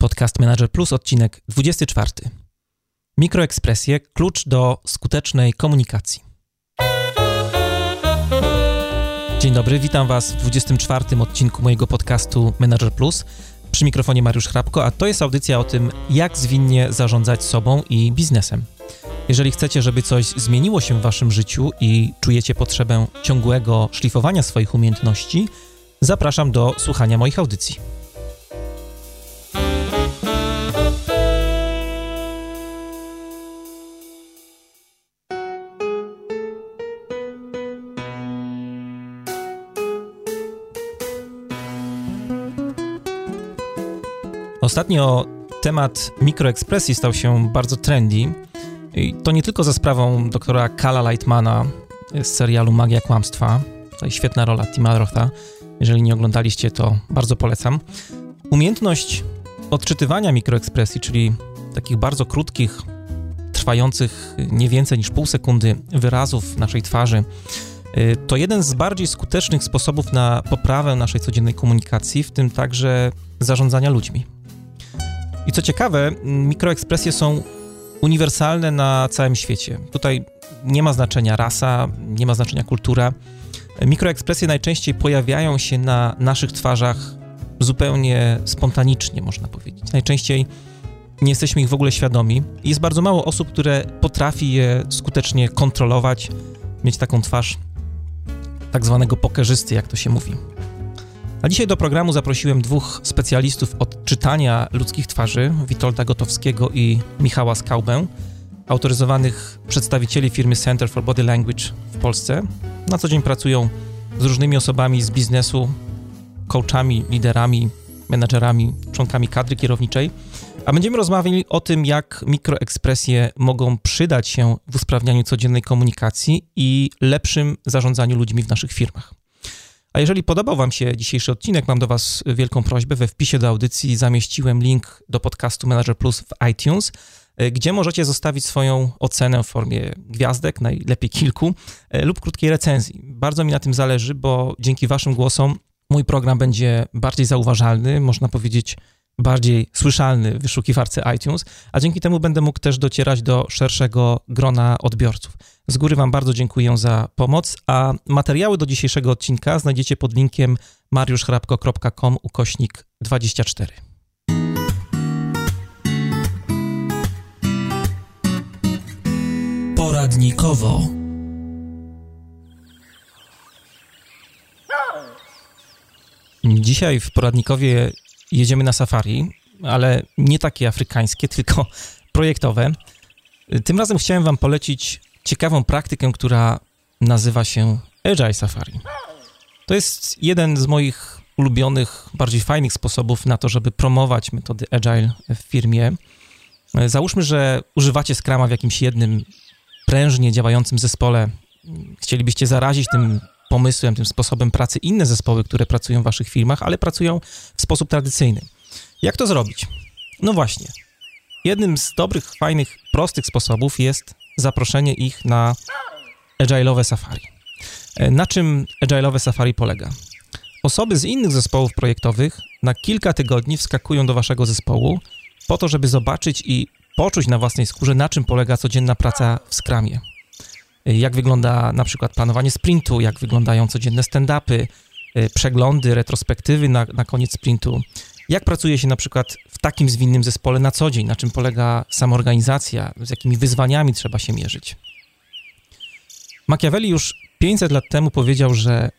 Podcast Manager Plus, odcinek 24. Mikroekspresje klucz do skutecznej komunikacji. Dzień dobry, witam Was w 24 odcinku mojego podcastu Manager Plus. Przy mikrofonie Mariusz Hrabko, a to jest audycja o tym, jak zwinnie zarządzać sobą i biznesem. Jeżeli chcecie, żeby coś zmieniło się w Waszym życiu i czujecie potrzebę ciągłego szlifowania swoich umiejętności, zapraszam do słuchania moich audycji. Ostatnio temat mikroekspresji stał się bardzo trendy. I to nie tylko za sprawą doktora Kala Lightmana z serialu Magia Kłamstwa. Tutaj świetna rola Tima Rotha. Jeżeli nie oglądaliście, to bardzo polecam. Umiejętność odczytywania mikroekspresji, czyli takich bardzo krótkich, trwających nie więcej niż pół sekundy wyrazów naszej twarzy, y, to jeden z bardziej skutecznych sposobów na poprawę naszej codziennej komunikacji, w tym także zarządzania ludźmi. I co ciekawe, mikroekspresje są uniwersalne na całym świecie. Tutaj nie ma znaczenia rasa, nie ma znaczenia kultura. Mikroekspresje najczęściej pojawiają się na naszych twarzach zupełnie spontanicznie, można powiedzieć. Najczęściej nie jesteśmy ich w ogóle świadomi. Jest bardzo mało osób, które potrafi je skutecznie kontrolować, mieć taką twarz tak zwanego pokerzysty, jak to się mówi. A dzisiaj do programu zaprosiłem dwóch specjalistów od czytania ludzkich twarzy, Witolda Gotowskiego i Michała Skaubę, autoryzowanych przedstawicieli firmy Center for Body Language w Polsce. Na co dzień pracują z różnymi osobami z biznesu, coachami, liderami, menadżerami, członkami kadry kierowniczej, a będziemy rozmawiali o tym, jak mikroekspresje mogą przydać się w usprawnianiu codziennej komunikacji i lepszym zarządzaniu ludźmi w naszych firmach. A jeżeli podobał Wam się dzisiejszy odcinek, mam do Was wielką prośbę. We wpisie do audycji zamieściłem link do podcastu Manager Plus w iTunes, e, gdzie możecie zostawić swoją ocenę w formie gwiazdek, najlepiej kilku, e, lub krótkiej recenzji. Bardzo mi na tym zależy, bo dzięki Waszym głosom mój program będzie bardziej zauważalny, można powiedzieć bardziej słyszalny w wyszukiwarce iTunes, a dzięki temu będę mógł też docierać do szerszego grona odbiorców. Z góry Wam bardzo dziękuję za pomoc, a materiały do dzisiejszego odcinka znajdziecie pod linkiem mariuszchrapko.com ukośnik 24. Poradnikowo. Dzisiaj w poradnikowie jedziemy na safari, ale nie takie afrykańskie, tylko projektowe. Tym razem chciałem Wam polecić ciekawą praktykę, która nazywa się Agile Safari. To jest jeden z moich ulubionych, bardziej fajnych sposobów na to, żeby promować metody Agile w firmie. Załóżmy, że używacie Scrama w jakimś jednym prężnie działającym zespole. Chcielibyście zarazić tym pomysłem, tym sposobem pracy inne zespoły, które pracują w waszych firmach, ale pracują w sposób tradycyjny. Jak to zrobić? No właśnie. Jednym z dobrych, fajnych, prostych sposobów jest zaproszenie ich na agile'owe safari. E, na czym agile'owe safari polega? Osoby z innych zespołów projektowych na kilka tygodni wskakują do waszego zespołu po to, żeby zobaczyć i poczuć na własnej skórze, na czym polega codzienna praca w Scrumie. E, jak wygląda na przykład planowanie sprintu, jak wyglądają codzienne stand-upy, e, przeglądy, retrospektywy na, na koniec sprintu, jak pracuje się na przykład w takim zwinnym zespole na co dzień, na czym polega samoorganizacja, z jakimi wyzwaniami trzeba się mierzyć. Machiavelli już 500 lat temu powiedział, że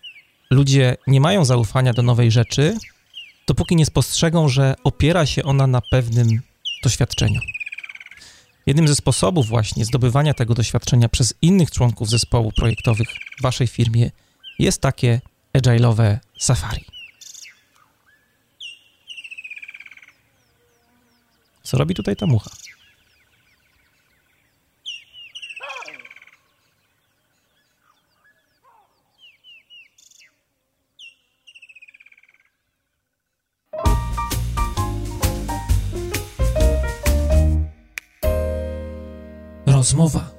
ludzie nie mają zaufania do nowej rzeczy, dopóki nie spostrzegą, że opiera się ona na pewnym doświadczeniu. Jednym ze sposobów właśnie zdobywania tego doświadczenia przez innych członków zespołu projektowych w waszej firmie jest takie agile'owe safari. Co robi tutaj ta mucha? Rozmowa.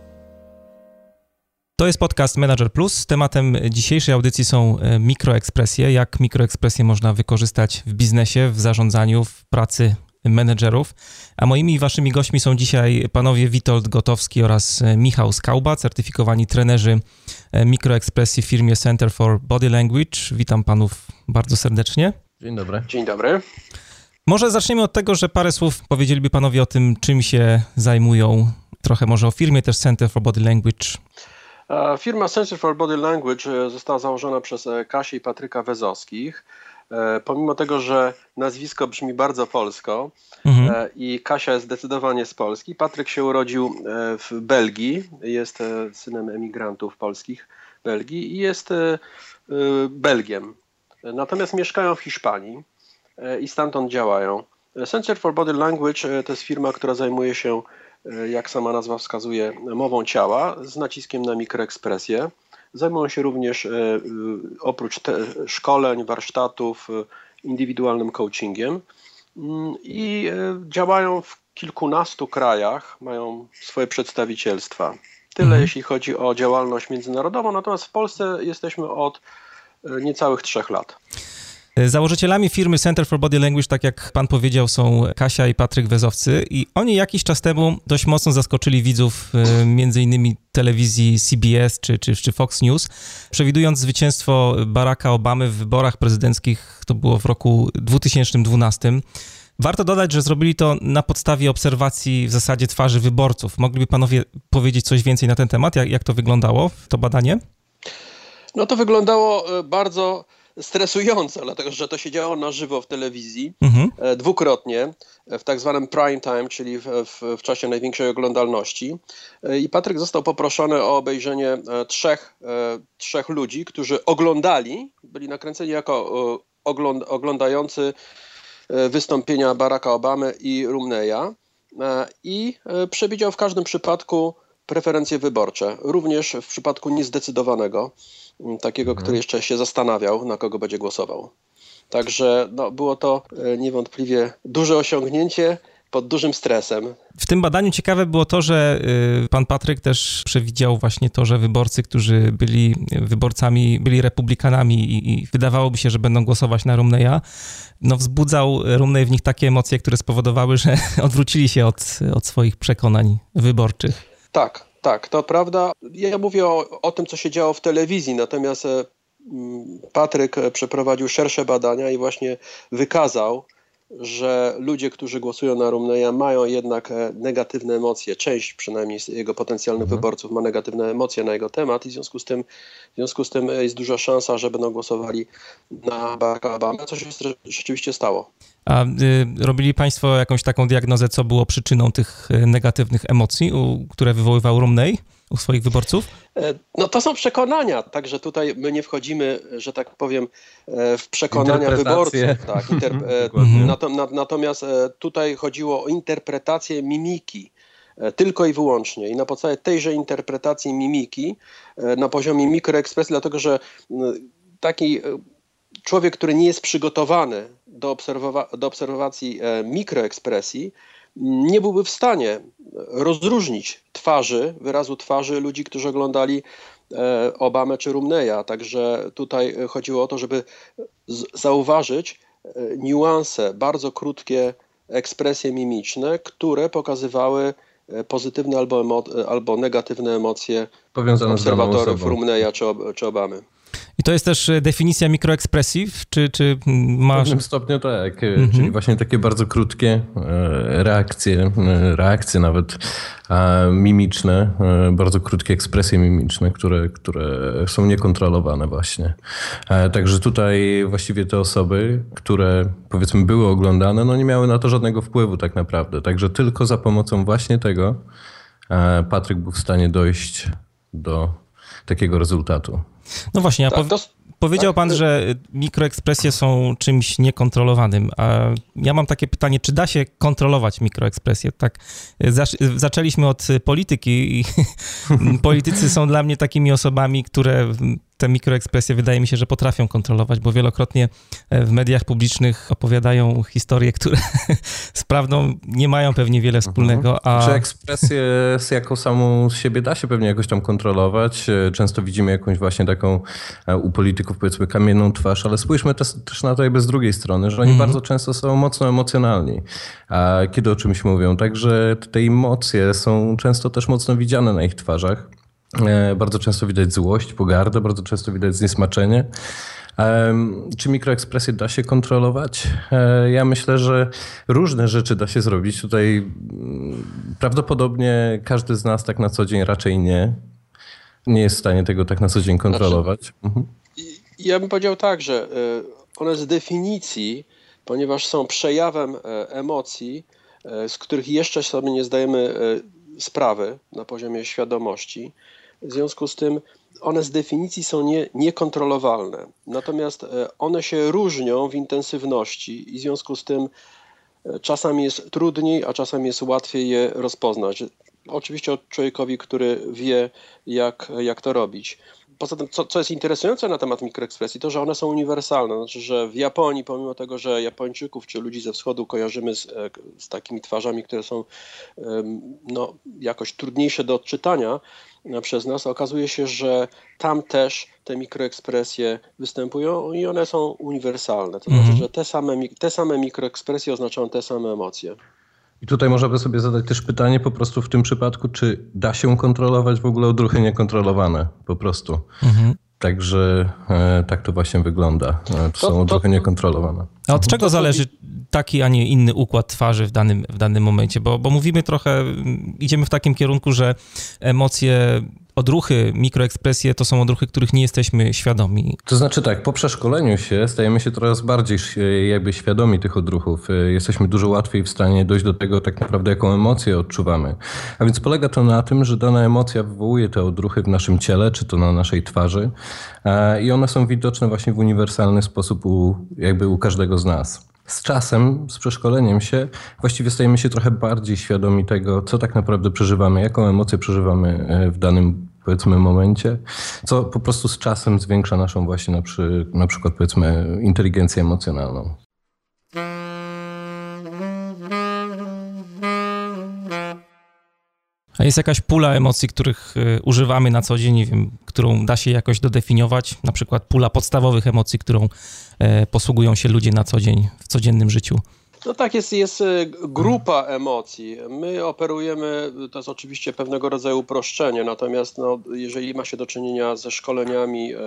To jest podcast Manager Plus. Tematem dzisiejszej audycji są e, mikroekspresje. Jak mikroekspresje można wykorzystać w biznesie, w zarządzaniu, w pracy menedżerów. A moimi i waszymi gośćmi są dzisiaj panowie Witold Gotowski oraz Michał Skauba, certyfikowani trenerzy mikroekspresji w firmie Center for Body Language. Witam panów bardzo serdecznie. Dzień dobry. Dzień dobry. Może zaczniemy od tego, że parę słów powiedzieliby panowie o tym, czym się zajmują. Trochę może o firmie też Center for Body Language. Firma Center for Body Language e, została założona przez e, Kasię i Patryka Wezowskich. E, pomimo tego, że nazwisko brzmi bardzo polsko mhm. i Kasia jest zdecydowanie z Polski, Patryk się urodził w Belgii, jest synem emigrantów polskich Belgii i jest Belgiem. Natomiast mieszkają w Hiszpanii i stamtąd działają. Center for Body Language to jest firma, która zajmuje się E, jak sama nazwa wskazuje, mową ciała z naciskiem na mikroekspresję. Zajmują się również e, e, oprócz szkoleń, warsztatów, indywidualnym coachingiem mm, i działają w kilkunastu krajach, mają swoje przedstawicielstwa. Tyle mhm. jeśli chodzi o działalność międzynarodową, natomiast w Polsce jesteśmy od niecałych trzech lat. Założycielami firmy Center for Body Language, tak jak pan powiedział, są Kasia i Patryk Wezowcy i oni jakiś czas temu dość mocno zaskoczyli widzów e, między innymi telewizji CBS czy, czy, czy Fox News, przewidując zwycięstwo Baracka Obamy w wyborach prezydenckich, to było w roku 2012. Warto dodać, że zrobili to na podstawie obserwacji w zasadzie twarzy wyborców. Mogliby panowie powiedzieć coś więcej na ten temat? Jak, jak to wyglądało, to badanie? No to wyglądało e, bardzo stresujące, dlatego że to się działo na żywo w telewizji mhm. E, dwukrotnie e, w tak zwanym prime time, czyli w, w, w, czasie największej oglądalności. E, I Patryk został poproszony o obejrzenie trzech, trzech ludzi, którzy oglądali, byli nakręceni jako ogląd, oglądający wystąpienia Baracka Obamy i Rumneya i przewidział w każdym przypadku preferencje wyborcze, również w przypadku niezdecydowanego. Mm, takiego, mhm. który jeszcze się zastanawiał, na kogo będzie głosował. Także no, było to e, niewątpliwie duże osiągnięcie pod dużym stresem. W tym badaniu ciekawe było to, że y, pan Patryk też przewidział właśnie to, że wyborcy, którzy byli wyborcami, byli republikanami i, i wydawałoby się, że będą głosować na Rumneya, no wzbudzał Rumney w nich takie emocje, które spowodowały, że odwrócili się od, od swoich przekonań wyborczych. Tak, tak, to prawda. Ja mówię o, o tym, co się działo w telewizji, natomiast e, Patryk przeprowadził szersze badania i właśnie wykazał, że ludzie, którzy głosują na Rumneya mają jednak e, negatywne emocje. Część przynajmniej z jego potencjalnych mhm. wyborców ma negatywne emocje na jego temat i w związku z tym, w związku z tym jest duża szansa, że będą głosowali na Baracka Obama, co się rzeczywiście stało. A y, robili Państwo jakąś taką diagnozę, co było przyczyną tych y, negatywnych emocji, u, które wywoływał Rumney u swoich wyborców? E, no to są przekonania, także tutaj my nie wchodzimy, że tak powiem, e, w przekonania wyborców. Tak. E, natomiast tutaj chodziło o interpretację mimiki tylko i wyłącznie. I na podstawie tejże interpretacji mimiki na poziomie mikroekspresji, dlatego że taki człowiek, który nie jest przygotowany do, obserwowa do obserwacji mikroekspresji, nie byłby w stanie rozróżnić twarzy, wyrazu twarzy ludzi, którzy oglądali e, Obamę czy Rumneya. Także tutaj chodziło o to, żeby zauważyć e, niuanse, bardzo krótkie ekspresje mimiczne, które pokazywały pozytywne albo, albo negatywne emocje Powiązane obserwatorów Rumneya czy, czy Obamy. I to jest też e, definicja mikroekspresji, czy, czy masz... W pewnym stopniu tak, mhm. czyli właśnie takie bardzo krótkie e, reakcje, e, reakcje nawet mimiczne, bardzo krótkie ekspresje mimiczne, które, które są niekontrolowane właśnie. Także tutaj właściwie te osoby, które powiedzmy były oglądane, no nie miały na to żadnego wpływu tak naprawdę. Także tylko za pomocą właśnie tego Patryk był w stanie dojść do takiego rezultatu. No właśnie, tak, to, powiedział tak, pan, że mikroekspresje są czymś niekontrolowanym. A ja mam takie pytanie, czy da się kontrolować mikroekspresje? Tak, zaczęliśmy od polityki i politycy są dla mnie takimi osobami, które te mikroekspresje wydaje mi się, że potrafią kontrolować, bo wielokrotnie w mediach publicznych opowiadają historie, które z prawdą nie mają pewnie wiele mhm. wspólnego. A... Czy ekspresję jako samą siebie da się pewnie jakoś tam kontrolować? Często widzimy jakąś właśnie taką u polityków powiedzmy kamienną twarz, ale spójrzmy też, też na to jakby z drugiej strony, że oni mm. bardzo często są mocno emocjonalni, kiedy o czymś mówią. Także te emocje są często też mocno widziane na ich twarzach. E, bardzo często widać złość, pogardę, bardzo często widać zniesmaczenie. Czy mikroekspresję da się kontrolować? E, ja myślę, że różne rzeczy da się zrobić. Tutaj mm, prawdopodobnie każdy z nas tak na co dzień raczej nie. Nie jest w stanie tego tak na co dzień kontrolować. Znaczy, mhm. Ja bym powiedział tak, że e, one z definicji, ponieważ są przejawem emocji, z których jeszcze sobie nie zdajemy sprawy na poziomie świadomości, w związku z tym one z definicji są nie, niekontrolowalne. Natomiast e, one się różnią w intensywności i w związku z tym e, czasami jest trudniej, a czasami jest łatwiej je rozpoznać. Oczywiście od człowiekowi, który wie, jak, jak to robić. Poza tym, co, co jest interesujące na temat mikroekspresji, to że one są uniwersalne. Znaczy, że w Japonii, pomimo tego, że Japończyków czy ludzi ze wschodu kojarzymy z, e, z takimi twarzami, które są no, jakoś trudniejsze do odczytania, przez nas, okazuje się, że tam też te mikroekspresje występują i one są uniwersalne. To znaczy, mhm. że te same, te same mikroekspresje oznaczają te same emocje. I tutaj można by sobie zadać też pytanie po prostu w tym przypadku, czy da się kontrolować w ogóle odruchy niekontrolowane po prostu. Mhm. Także e, tak to właśnie wygląda. E, to, to są odruchy niekontrolowane. A od czego zależy taki, a nie inny układ twarzy w danym, w danym momencie? Bo, bo mówimy trochę, idziemy w takim kierunku, że emocje odruchy, mikroekspresje to są odruchy, których nie jesteśmy świadomi. To znaczy tak, po przeszkoleniu się stajemy się coraz bardziej jakby świadomi tych odruchów. Jesteśmy dużo łatwiej w stanie dojść do tego tak naprawdę, jaką emocję odczuwamy. A więc polega to na tym, że dana emocja wywołuje te odruchy w naszym ciele, czy to na naszej twarzy i one są widoczne właśnie w uniwersalny sposób u, jakby u każdego z nas z czasem, z przeszkoleniem się, właściwie stajemy się trochę bardziej świadomi tego, co tak naprawdę przeżywamy, jaką emocję przeżywamy e, w danym powiedzmy momencie, co po prostu z czasem zwiększa naszą właśnie na, przy, na przykład powiedzmy inteligencję emocjonalną. A jest jakaś pula emocji, których y, używamy na co dzień, nie wiem, którą da się jakoś dodefiniować, na przykład pula podstawowych emocji, którą e, posługują się ludzie na co dzień w codziennym życiu? No tak, jest, jest e, grupa emocji. My operujemy, to jest oczywiście pewnego rodzaju uproszczenie, natomiast no, jeżeli ma się do czynienia ze szkoleniami, e,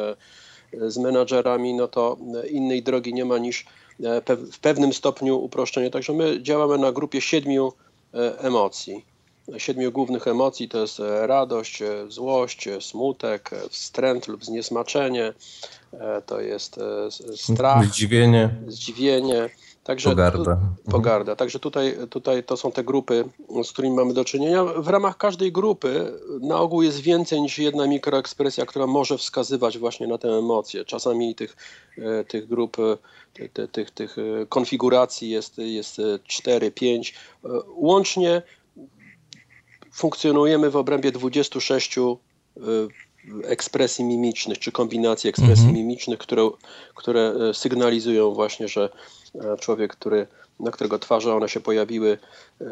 z menadżerami, no to innej drogi nie ma niż w pewnym stopniu uproszczenie. Także my działamy na grupie siedmiu emocji siedmiu głównych emocji to jest e, radość, e, złość, e, smutek, wstręt lub zniesmaczenie, to jest strach, zdziwienie, zdziwienie Także, pogarda. Mhm. Pogarda. Także tutaj, tutaj to są te grupy, z którymi mamy do czynienia. W ramach każdej grupy na ogół jest więcej niż jedna mikroekspresja, która może wskazywać właśnie na te emocje. Czasami tych, tych grup, tych, tych, tych konfiguracji jest, jest 4, 5. Łącznie funkcjonujemy w obrębie 26 y, ekspresji mimicznych, czy kombinacji ekspresji mhm. mimicznych, które, które y, sygnalizują właśnie, że e, człowiek, który, na którego twarzy one się pojawiły, e,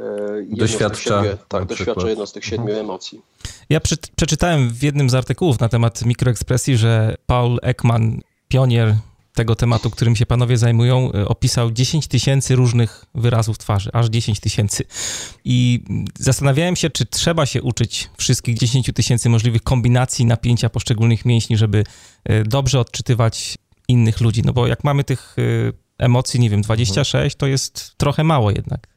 doświadcza, siedmiu, tak, doświadcza jedną z tych siedmiu mhm. emocji. Ja przy, przeczytałem w jednym z artykułów na temat mikroekspresji, że Paul Ekman, pionier tego tematu, którym się panowie zajmują, e, opisał 10 tysięcy różnych wyrazów twarzy, aż 10 tysięcy. I zastanawiałem się, czy trzeba się uczyć wszystkich 10 tysięcy możliwych kombinacji napięcia poszczególnych mięśni, żeby e, dobrze odczytywać innych ludzi. No bo jak mamy tych e, emocji, nie wiem, 26, to jest trochę mało jednak.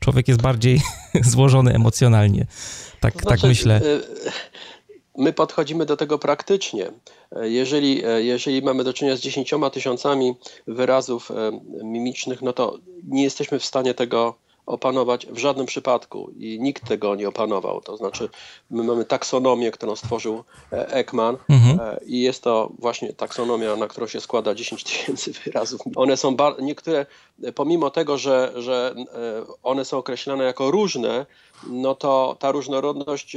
Człowiek jest bardziej złożony emocjonalnie. Tak, tak znaczy, tak myślę my podchodzimy do tego praktycznie. Jeżeli, jeżeli mamy do czynienia z dziesięcioma tysiącami wyrazów e, mimicznych, no to nie jesteśmy w stanie tego opanować w żadnym przypadku i nikt tego nie opanował. To znaczy, my mamy taksonomię, którą stworzył e, Ekman mhm. E, i jest to właśnie taksonomia, na którą się składa 10 tysięcy wyrazów. One są niektóre, pomimo tego, że, że one są określane jako różne, no to ta różnorodność,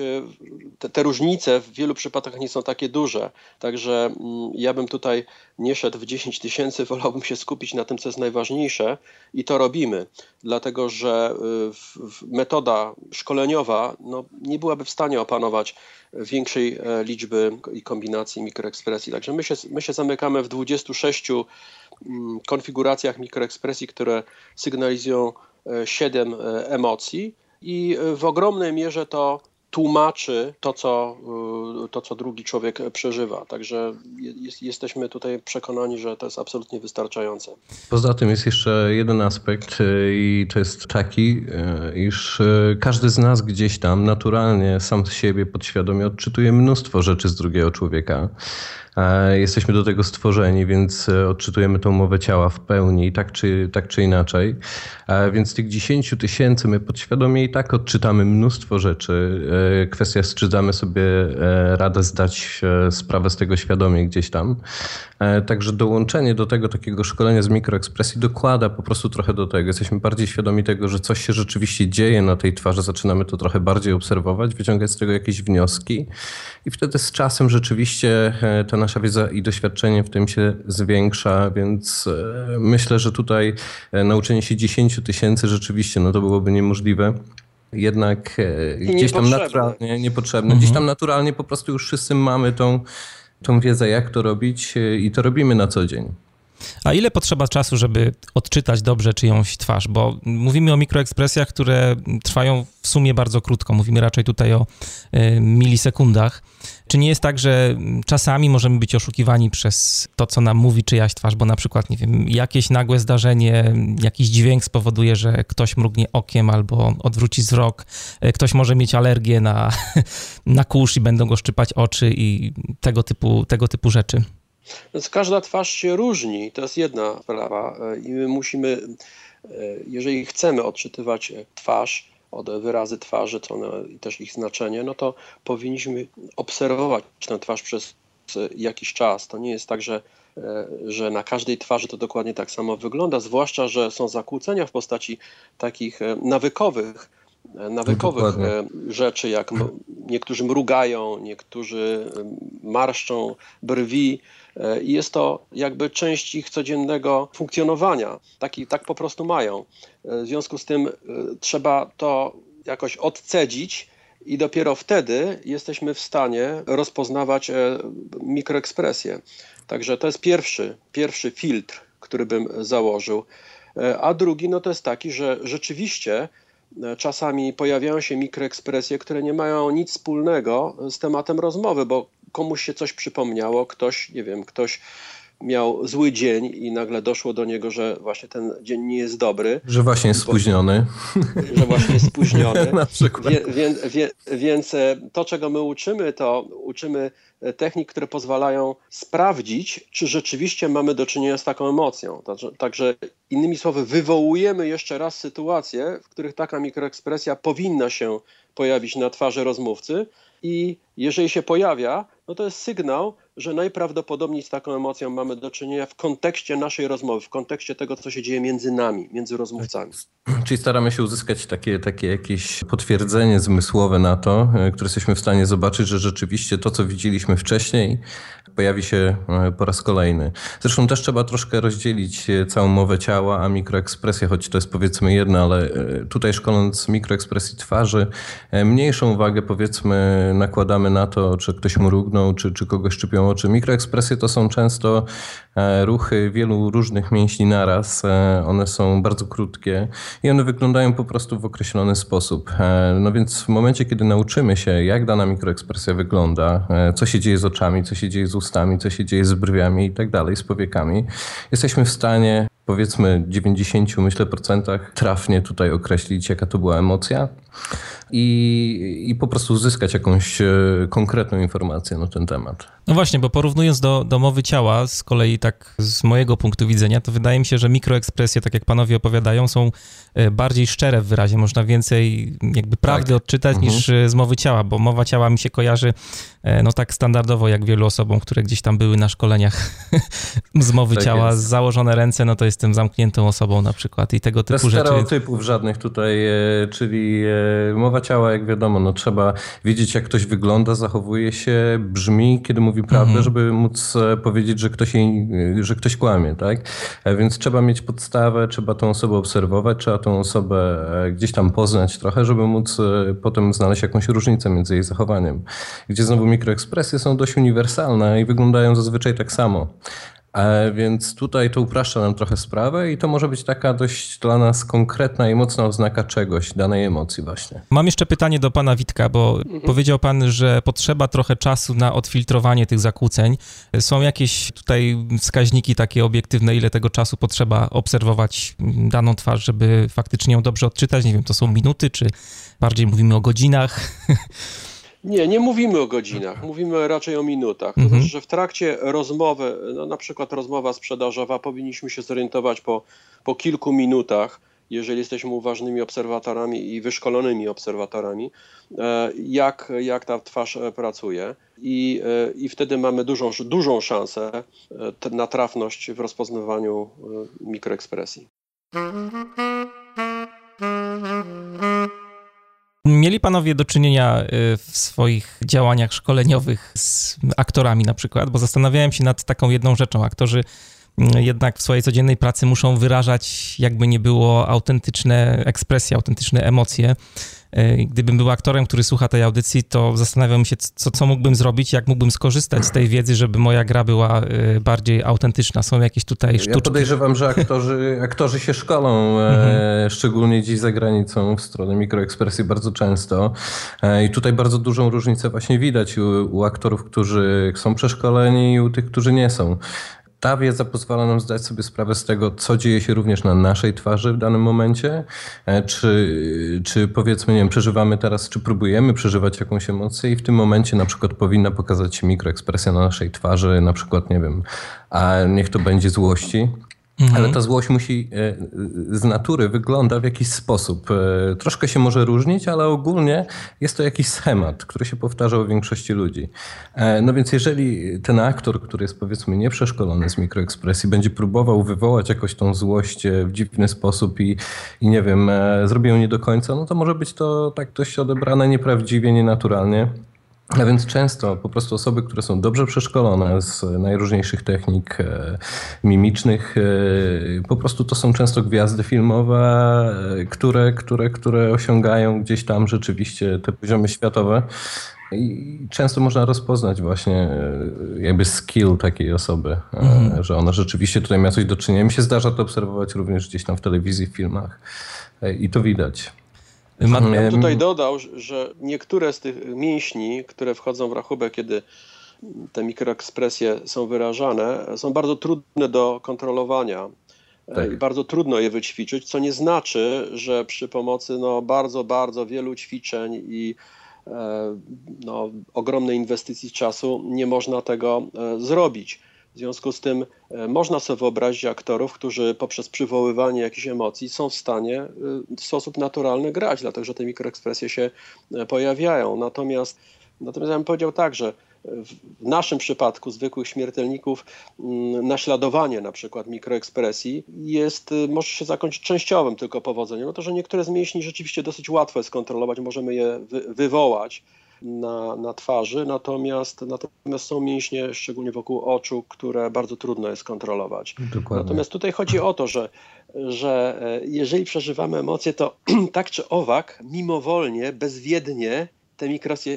te, te różnice w wielu przypadkach nie są takie duże. Także mm, ja bym tutaj nie szedł w 10 tysięcy, wolałbym się skupić na tym, co jest najważniejsze i to robimy, dlatego że y, metoda szkoleniowa no, nie byłaby w stanie opanować większej e, liczby i kombinacji mikroekspresji. Także my się, my się zamykamy w 26 mm, konfiguracjach mikroekspresji, które sygnalizują 7 e, e, emocji i w ogromnej mierze to tłumaczy to co, y, to, co drugi człowiek przeżywa. Także jest, jesteśmy tutaj przekonani, że to jest absolutnie wystarczające. Poza tym jest jeszcze jeden aspekt y, i to jest taki, y, iż każdy z nas gdzieś tam naturalnie sam z siebie podświadomie odczytuje mnóstwo rzeczy z drugiego człowieka. E, jesteśmy do tego stworzeni, więc odczytujemy tą mowę ciała w pełni, tak czy, tak czy inaczej. E, więc tych 10 tysięcy my podświadomie i tak odczytamy mnóstwo rzeczy. Kwestia jest, czy damy sobie radę zdać sprawę z tego świadomie gdzieś tam. Także dołączenie do tego takiego szkolenia z mikroekspresji dokłada po prostu trochę do tego. Jesteśmy bardziej świadomi tego, że coś się rzeczywiście dzieje na tej twarzy, zaczynamy to trochę bardziej obserwować, wyciągać z tego jakieś wnioski i wtedy z czasem rzeczywiście ta nasza wiedza i doświadczenie w tym się zwiększa, więc e, myślę, że tutaj e, nauczenie się 10 tysięcy rzeczywiście, no to byłoby niemożliwe jednak e, gdzieś tam naturalnie, niepotrzebne, mhm. gdzieś tam naturalnie po prostu już wszyscy mamy tą, tą wiedzę, jak to robić i to robimy na co dzień. A ile potrzeba czasu, żeby odczytać dobrze czyjąś twarz? Bo mówimy o mikroekspresjach, które trwają w sumie bardzo krótko. Mówimy raczej tutaj o y, milisekundach. Czy nie jest tak, że czasami możemy być oszukiwani przez to, co nam mówi czyjaś twarz, bo na przykład, nie wiem, jakieś nagłe zdarzenie, jakiś dźwięk spowoduje, że ktoś mrugnie okiem albo odwróci wzrok, e, ktoś może mieć alergię na, na kurz i będą go szczypać oczy i tego typu, tego typu rzeczy? Więc każda twarz się różni, to jest jedna sprawa e, i my musimy, e, jeżeli chcemy odczytywać twarz, od wyrazy twarzy, to one, i też ich znaczenie, no to powinniśmy obserwować tę twarz przez jakiś czas. To nie jest tak, że, e, że na każdej twarzy to dokładnie tak samo wygląda, zwłaszcza, że są zakłócenia w postaci takich nawykowych, nawykowych Dokładnie. rzeczy, jak niektórzy mrugają, niektórzy marszczą brwi, E, i jest to jakby część ich codziennego funkcjonowania. Taki, tak po prostu mają. E, w związku z tym e, trzeba to jakoś odcedzić i dopiero wtedy jesteśmy w stanie rozpoznawać mikroekspresję. Także to jest pierwszy, pierwszy filtr, który bym założył. A drugi no to jest taki, że rzeczywiście czasami pojawiają się mikroekspresje, które nie mają nic wspólnego z tematem rozmowy, bo komuś się coś przypomniało, ktoś, nie wiem, ktoś miał zły dzień i nagle doszło do niego, że właśnie ten dzień nie jest dobry. Że właśnie jest spóźniony. Że właśnie jest spóźniony. Na przykład. Wie, wie, wie, więc e, to, czego my uczymy, to uczymy e, technik, które pozwalają sprawdzić, czy rzeczywiście mamy do czynienia z taką emocją. Także, także innymi słowy, wywołujemy jeszcze raz sytuacje, w których taka mikroekspresja powinna się pojawić na twarzy rozmówcy i jeżeli się pojawia, no to jest sygnał, że najprawdopodobniej z taką emocją mamy do czynienia w kontekście naszej rozmowy, w kontekście tego, co się dzieje między nami, między rozmówcami. Czyli staramy się uzyskać takie, takie jakieś potwierdzenie zmysłowe na to, e, które jesteśmy w stanie zobaczyć, że rzeczywiście to, co widzieliśmy wcześniej, pojawi się e, po raz kolejny. Zresztą też trzeba troszkę rozdzielić e, całą mowę ciała, a mikroekspresję, choć to jest powiedzmy jedno, ale tutaj szkoląc mikroekspresji twarzy, mniejszą uwagę powiedzmy nakładamy na to, czy ktoś mrugnął, czy, czy kogoś szczypią oczy. Mikroekspresje to są często e, ruchy wielu różnych mięśni naraz. E, one są bardzo krótkie i one wyglądają po prostu w określony sposób. E, no więc w momencie, kiedy nauczymy się, jak dana mikroekspresja wygląda, co się dzieje z oczami, co się dzieje z ustami, co się dzieje z brwiami i tak dalej, z powiekami, jesteśmy w stanie powiedzmy 90 myślę procentach trafnie tutaj określić, jaka to była emocja. I, i po prostu uzyskać jakąś e, konkretną informację na ten temat. No właśnie, bo porównując do, do mowy ciała, z kolei tak z mojego punktu widzenia, to wydaje mi się, że mikroekspresje, tak jak panowie opowiadają, są e, bardziej szczere w wyrazie. Można więcej jakby prawdy tak. odczytać mhm. niż e, z mowy ciała, bo mowa ciała mi się kojarzy no tak standardowo, jak wielu osobom, które gdzieś tam były na szkoleniach z mowy tak ciała, jest. założone ręce, no to jestem zamkniętą osobą na przykład i tego typu Bez rzeczy. stereotypów żadnych tutaj, czyli mowa ciała, jak wiadomo, no trzeba wiedzieć, jak ktoś wygląda, zachowuje się, brzmi, kiedy mówi prawdę, mhm. żeby móc e, powiedzieć, że ktoś, jej, e, że ktoś kłamie, tak? E, więc trzeba mieć podstawę, trzeba tą osobę obserwować, trzeba tą osobę gdzieś tam poznać trochę, żeby móc potem znaleźć jakąś różnicę między jej zachowaniem. Gdzie znowu mikroekspresje są dość uniwersalne i wyglądają zazwyczaj tak samo. E, więc tutaj to upraszcza nam trochę sprawę i to może być taka dość dla nas konkretna i mocna oznaka czegoś, danej emocji właśnie. Mam jeszcze pytanie do pana Witka, bo mhm. powiedział pan, że potrzeba trochę czasu na odfiltrowanie tych zakłóceń. Są jakieś tutaj wskaźniki takie obiektywne, ile tego czasu potrzeba obserwować daną twarz, żeby faktycznie ją dobrze odczytać? Nie wiem, to są minuty, czy bardziej mówimy o godzinach? Nie, nie mówimy o godzinach, mówimy raczej o minutach. To mhm. znaczy, że w trakcie rozmowy, no na przykład rozmowa sprzedażowa, powinniśmy się zorientować po, po kilku minutach, jeżeli jesteśmy uważnymi obserwatorami i wyszkolonymi obserwatorami, e, jak, jak ta twarz e, pracuje. I, e, i wtedy mamy dużą, dużą szansę na trafność w rozpoznawaniu mikroekspresji. Mieli panowie do czynienia y, w swoich działaniach szkoleniowych z aktorami na przykład, bo zastanawiałem się nad taką jedną rzeczą. Aktorzy jednak w swojej codziennej pracy muszą wyrażać, jakby nie było, autentyczne ekspresje, autentyczne emocje. E, gdybym był aktorem, który słucha tej audycji, to zastanawiam się, co, co mógłbym zrobić, jak mógłbym skorzystać z tej wiedzy, żeby moja gra była e, bardziej autentyczna. Są jakieś tutaj sztuczki? Ja podejrzewam, że aktorzy, aktorzy się szkolą, e, mhm. szczególnie dziś za granicą, w stronę mikroekspresji bardzo często. I tutaj bardzo dużą różnicę właśnie widać u, u aktorów, którzy są przeszkoleni i u tych, którzy nie są ta wiedza pozwala nam zdać sobie sprawę z tego, co dzieje się również na naszej twarzy w danym momencie. E, czy, czy powiedzmy, nie wiem, przeżywamy teraz, czy próbujemy przeżywać jakąś emocję i w tym momencie na przykład powinna pokazać się mikroekspresja na naszej twarzy, na przykład, nie wiem, a niech to będzie złości. Mhm. Ale ta złość musi e, z natury wygląda w jakiś sposób. E, troszkę się może różnić, ale ogólnie jest to jakiś schemat, który się powtarza u większości ludzi. E, no więc jeżeli ten aktor, który jest powiedzmy nieprzeszkolony z mikroekspresji, będzie próbował wywołać jakoś tą złość w dziwny sposób i, i nie wiem, zrobi ją nie do końca, no to może być to tak dość odebrane nieprawdziwie, nienaturalnie. A więc często po prostu osoby, które są dobrze przeszkolone z najróżniejszych technik e, mimicznych, e, po prostu to są często gwiazdy filmowe, e, które, które, które osiągają gdzieś tam rzeczywiście te poziomy światowe. I często można rozpoznać właśnie jakby skill takiej osoby, mhm. że ona rzeczywiście tutaj miała coś do czynienia. Mi się zdarza to obserwować również gdzieś tam w telewizji, w filmach i to widać. Ja bym tutaj dodał, że niektóre z tych mięśni, które wchodzą w rachubę, kiedy te mikroekspresje są wyrażane, są bardzo trudne do kontrolowania. Tak. I bardzo trudno je wyćwiczyć, co nie znaczy, że przy pomocy no, bardzo, bardzo wielu ćwiczeń i e, no, ogromnej inwestycji czasu nie można tego e, zrobić. W związku z tym e, można sobie wyobrazić aktorów, którzy poprzez przywoływanie jakichś emocji są w stanie e, w sposób naturalny grać, dlatego że te mikroekspresje się e, pojawiają. Natomiast, natomiast ja bym powiedział tak, że w naszym przypadku zwykłych śmiertelników mm, naśladowanie na przykład mikroekspresji jest, może się zakończyć częściowym tylko powodzeniem, no to, że niektóre z mięśni rzeczywiście dosyć łatwo jest kontrolować, możemy je wy wywołać, na, na twarzy, natomiast, natomiast są mięśnie, szczególnie wokół oczu, które bardzo trudno jest kontrolować. Dokładnie. Natomiast tutaj chodzi o to, że, że e, jeżeli przeżywamy emocje, to tak czy owak, mimowolnie, bezwiednie te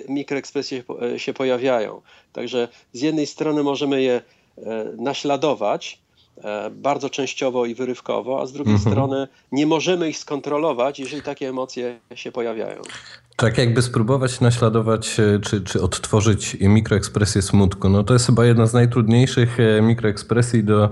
mikroekspresje e, się pojawiają. Także z jednej strony możemy je e, naśladować, bardzo częściowo i wyrywkowo, a z drugiej mhm. strony nie możemy ich skontrolować, jeżeli takie emocje się pojawiają. Tak jakby spróbować naśladować e, czy, czy odtworzyć mikroekspresję smutku. No to jest chyba jedna z najtrudniejszych e, mikroekspresji do e,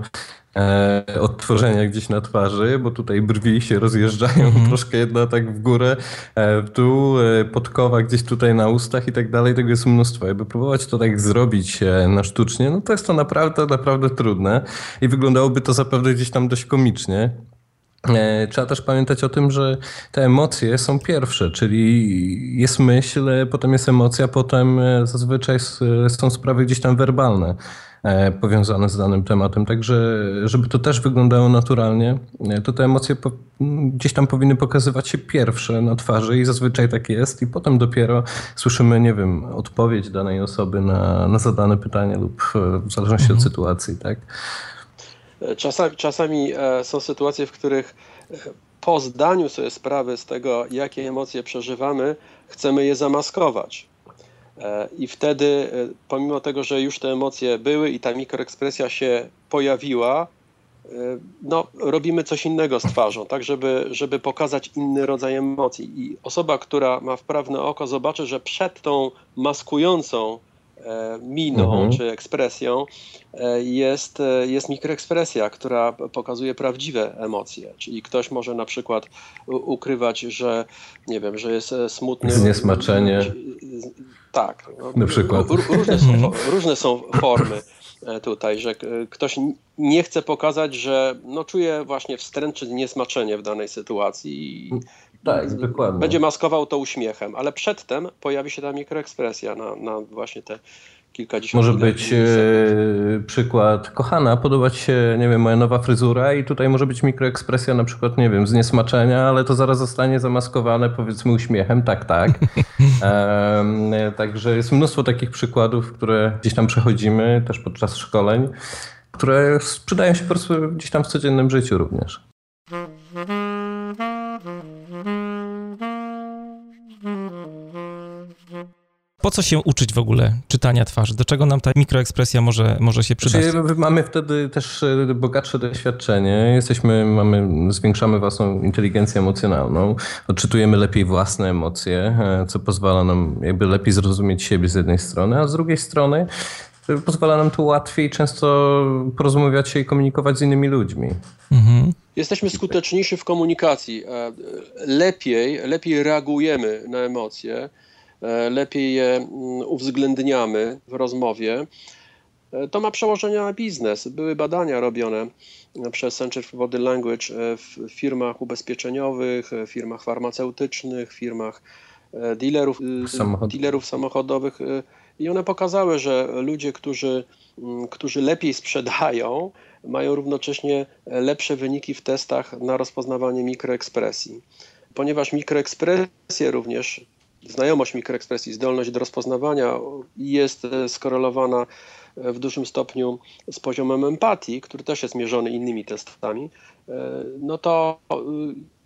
odtworzenia gdzieś na twarzy, bo tutaj brwi się rozjeżdżają mm troszkę jedna tak w górę, e, tu e, podkowa gdzieś tutaj na ustach i tak dalej, tego jest mnóstwo. Jakby próbować to tak zrobić e, na sztucznie, no to jest to naprawdę, naprawdę trudne i wyglądałoby to zapewne gdzieś tam dość komicznie. E, trzeba też pamiętać o tym, że te emocje są pierwsze, czyli jest myśl, potem jest emocja, potem e, zazwyczaj są sprawy gdzieś tam werbalne e, powiązane z danym tematem. Także, żeby to też wyglądało naturalnie, to te emocje gdzieś tam powinny pokazywać się pierwsze na twarzy i zazwyczaj tak jest i potem dopiero słyszymy, nie wiem, odpowiedź danej osoby na, na zadane pytanie lub w zależności mhm. od sytuacji, tak? Czasami, czasami e, są sytuacje, w których e, po zdaniu sobie sprawy z tego, jakie emocje przeżywamy, chcemy je zamaskować. E, I wtedy, pomimo tego, że już te emocje były i ta mikroekspresja się pojawiła, no, robimy coś innego z twarzą, tak, żeby, żeby pokazać inny rodzaj emocji. I osoba, która ma wprawne oko, zobaczy, że przed tą maskującą E, miną mhm. czy ekspresją e, jest, e, jest mikroekspresja, która pokazuje prawdziwe emocje. Czyli ktoś może na przykład ukrywać, że nie wiem, że jest smutny. Zniesmaczenie. Tak. No, na przykład. Różne są, różne są formy tutaj, że ktoś nie chce pokazać, że no, czuje właśnie wstręt czy niesmaczenie w danej sytuacji tak, dokładnie. Będzie maskował to uśmiechem, ale przedtem pojawi się ta mikroekspresja na, na właśnie te kilkadziesiąt Może być e, przykład, kochana, podoba ci się, nie wiem, moja nowa fryzura i tutaj może być mikroekspresja na przykład, nie wiem, z niesmaczenia, ale to zaraz zostanie zamaskowane powiedzmy uśmiechem, tak, tak. e, także jest mnóstwo takich przykładów, które gdzieś tam przechodzimy też podczas szkoleń, które przydają się po prostu gdzieś tam w codziennym życiu również. Po co się uczyć w ogóle czytania twarzy? Do czego nam ta mikroekspresja może, może się przydać? Czyli mamy wtedy też e, bogatsze doświadczenie, jesteśmy, mamy, zwiększamy własną inteligencję emocjonalną, odczytujemy lepiej własne emocje, e, co pozwala nam jakby lepiej zrozumieć siebie z jednej strony, a z drugiej strony e, pozwala nam to łatwiej często porozmawiać się i komunikować z innymi ludźmi. Mhm. Jesteśmy skuteczniejsi w komunikacji. Lepiej, lepiej reagujemy na emocje lepiej je mm, uwzględniamy w rozmowie, e, to ma przełożenie na biznes. Były badania robione przez Center for Body Language e, w firmach ubezpieczeniowych, firmach farmaceutycznych, firmach dealerów, Samochod. dealerów samochodowych i one pokazały, że ludzie, którzy, mm, którzy lepiej sprzedają, mają równocześnie lepsze wyniki w testach na rozpoznawanie mikroekspresji. Ponieważ mikroekspresje również znajomość mikroekspresji, zdolność do rozpoznawania jest e, skorelowana e, w dużym stopniu z poziomem empatii, który też jest mierzony innymi testami, e, no to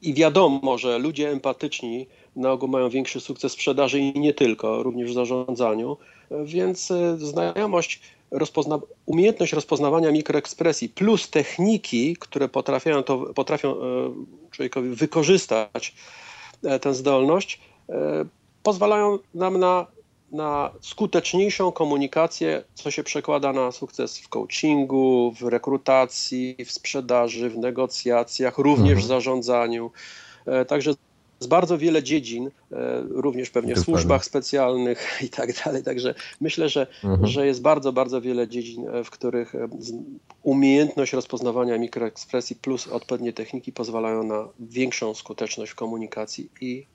i wiadomo, że ludzie empatyczni na ogół mają większy sukces sprzedaży i nie tylko, również w zarządzaniu, więc znajomość, rozpozna umiejętność rozpoznawania mikroekspresji plus techniki, które potrafią, to, potrafią człowiekowi wykorzystać tę zdolność, pozwalają nam na, na skuteczniejszą komunikację, co się przekłada na sukces w coachingu, w rekrutacji, w sprzedaży, w negocjacjach, również mhm. w zarządzaniu. E, także z bardzo wiele dziedzin, e, również pewnie w służbach specjalnych i tak dalej. Także myślę, że, mhm. że jest bardzo, bardzo wiele dziedzin, e, w których umiejętność rozpoznawania mikroekspresji plus odpowiednie techniki pozwalają na większą skuteczność w komunikacji i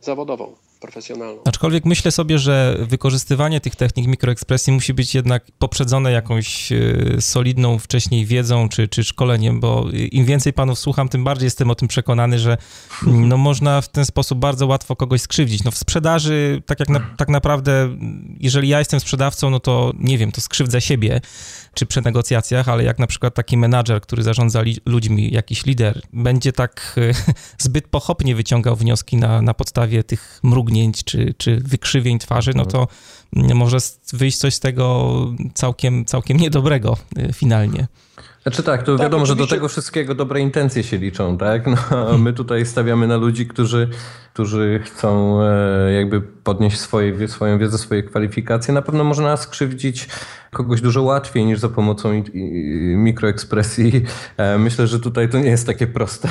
zawodową profesjonalną. Aczkolwiek myślę sobie, że wykorzystywanie tych technik mikroekspresji musi być jednak poprzedzone jakąś e, solidną wcześniej wiedzą czy, czy szkoleniem, bo im więcej panów słucham, tym bardziej jestem o tym przekonany, że no, można w ten sposób bardzo łatwo kogoś skrzywdzić. No w sprzedaży, tak jak na, tak naprawdę, jeżeli ja jestem sprzedawcą, no to nie wiem, to skrzywdzę siebie, czy przy negocjacjach, ale jak na przykład taki menadżer, który zarządza ludźmi, jakiś lider, będzie tak e, zbyt pochopnie wyciągał wnioski na, na podstawie tych mrugnięć czy, czy wykrzywień twarzy, no to może wyjść coś z tego całkiem, całkiem niedobrego e, finalnie. Znaczy tak, to tak, wiadomo, oczywiście. że do tego wszystkiego dobre intencje się liczą, tak? No, my tutaj stawiamy na ludzi, którzy którzy chcą jakby podnieść swoje, swoją wiedzę, swoje kwalifikacje. Na pewno można skrzywdzić kogoś dużo łatwiej niż za pomocą mikroekspresji. E, myślę, że tutaj to nie jest takie proste,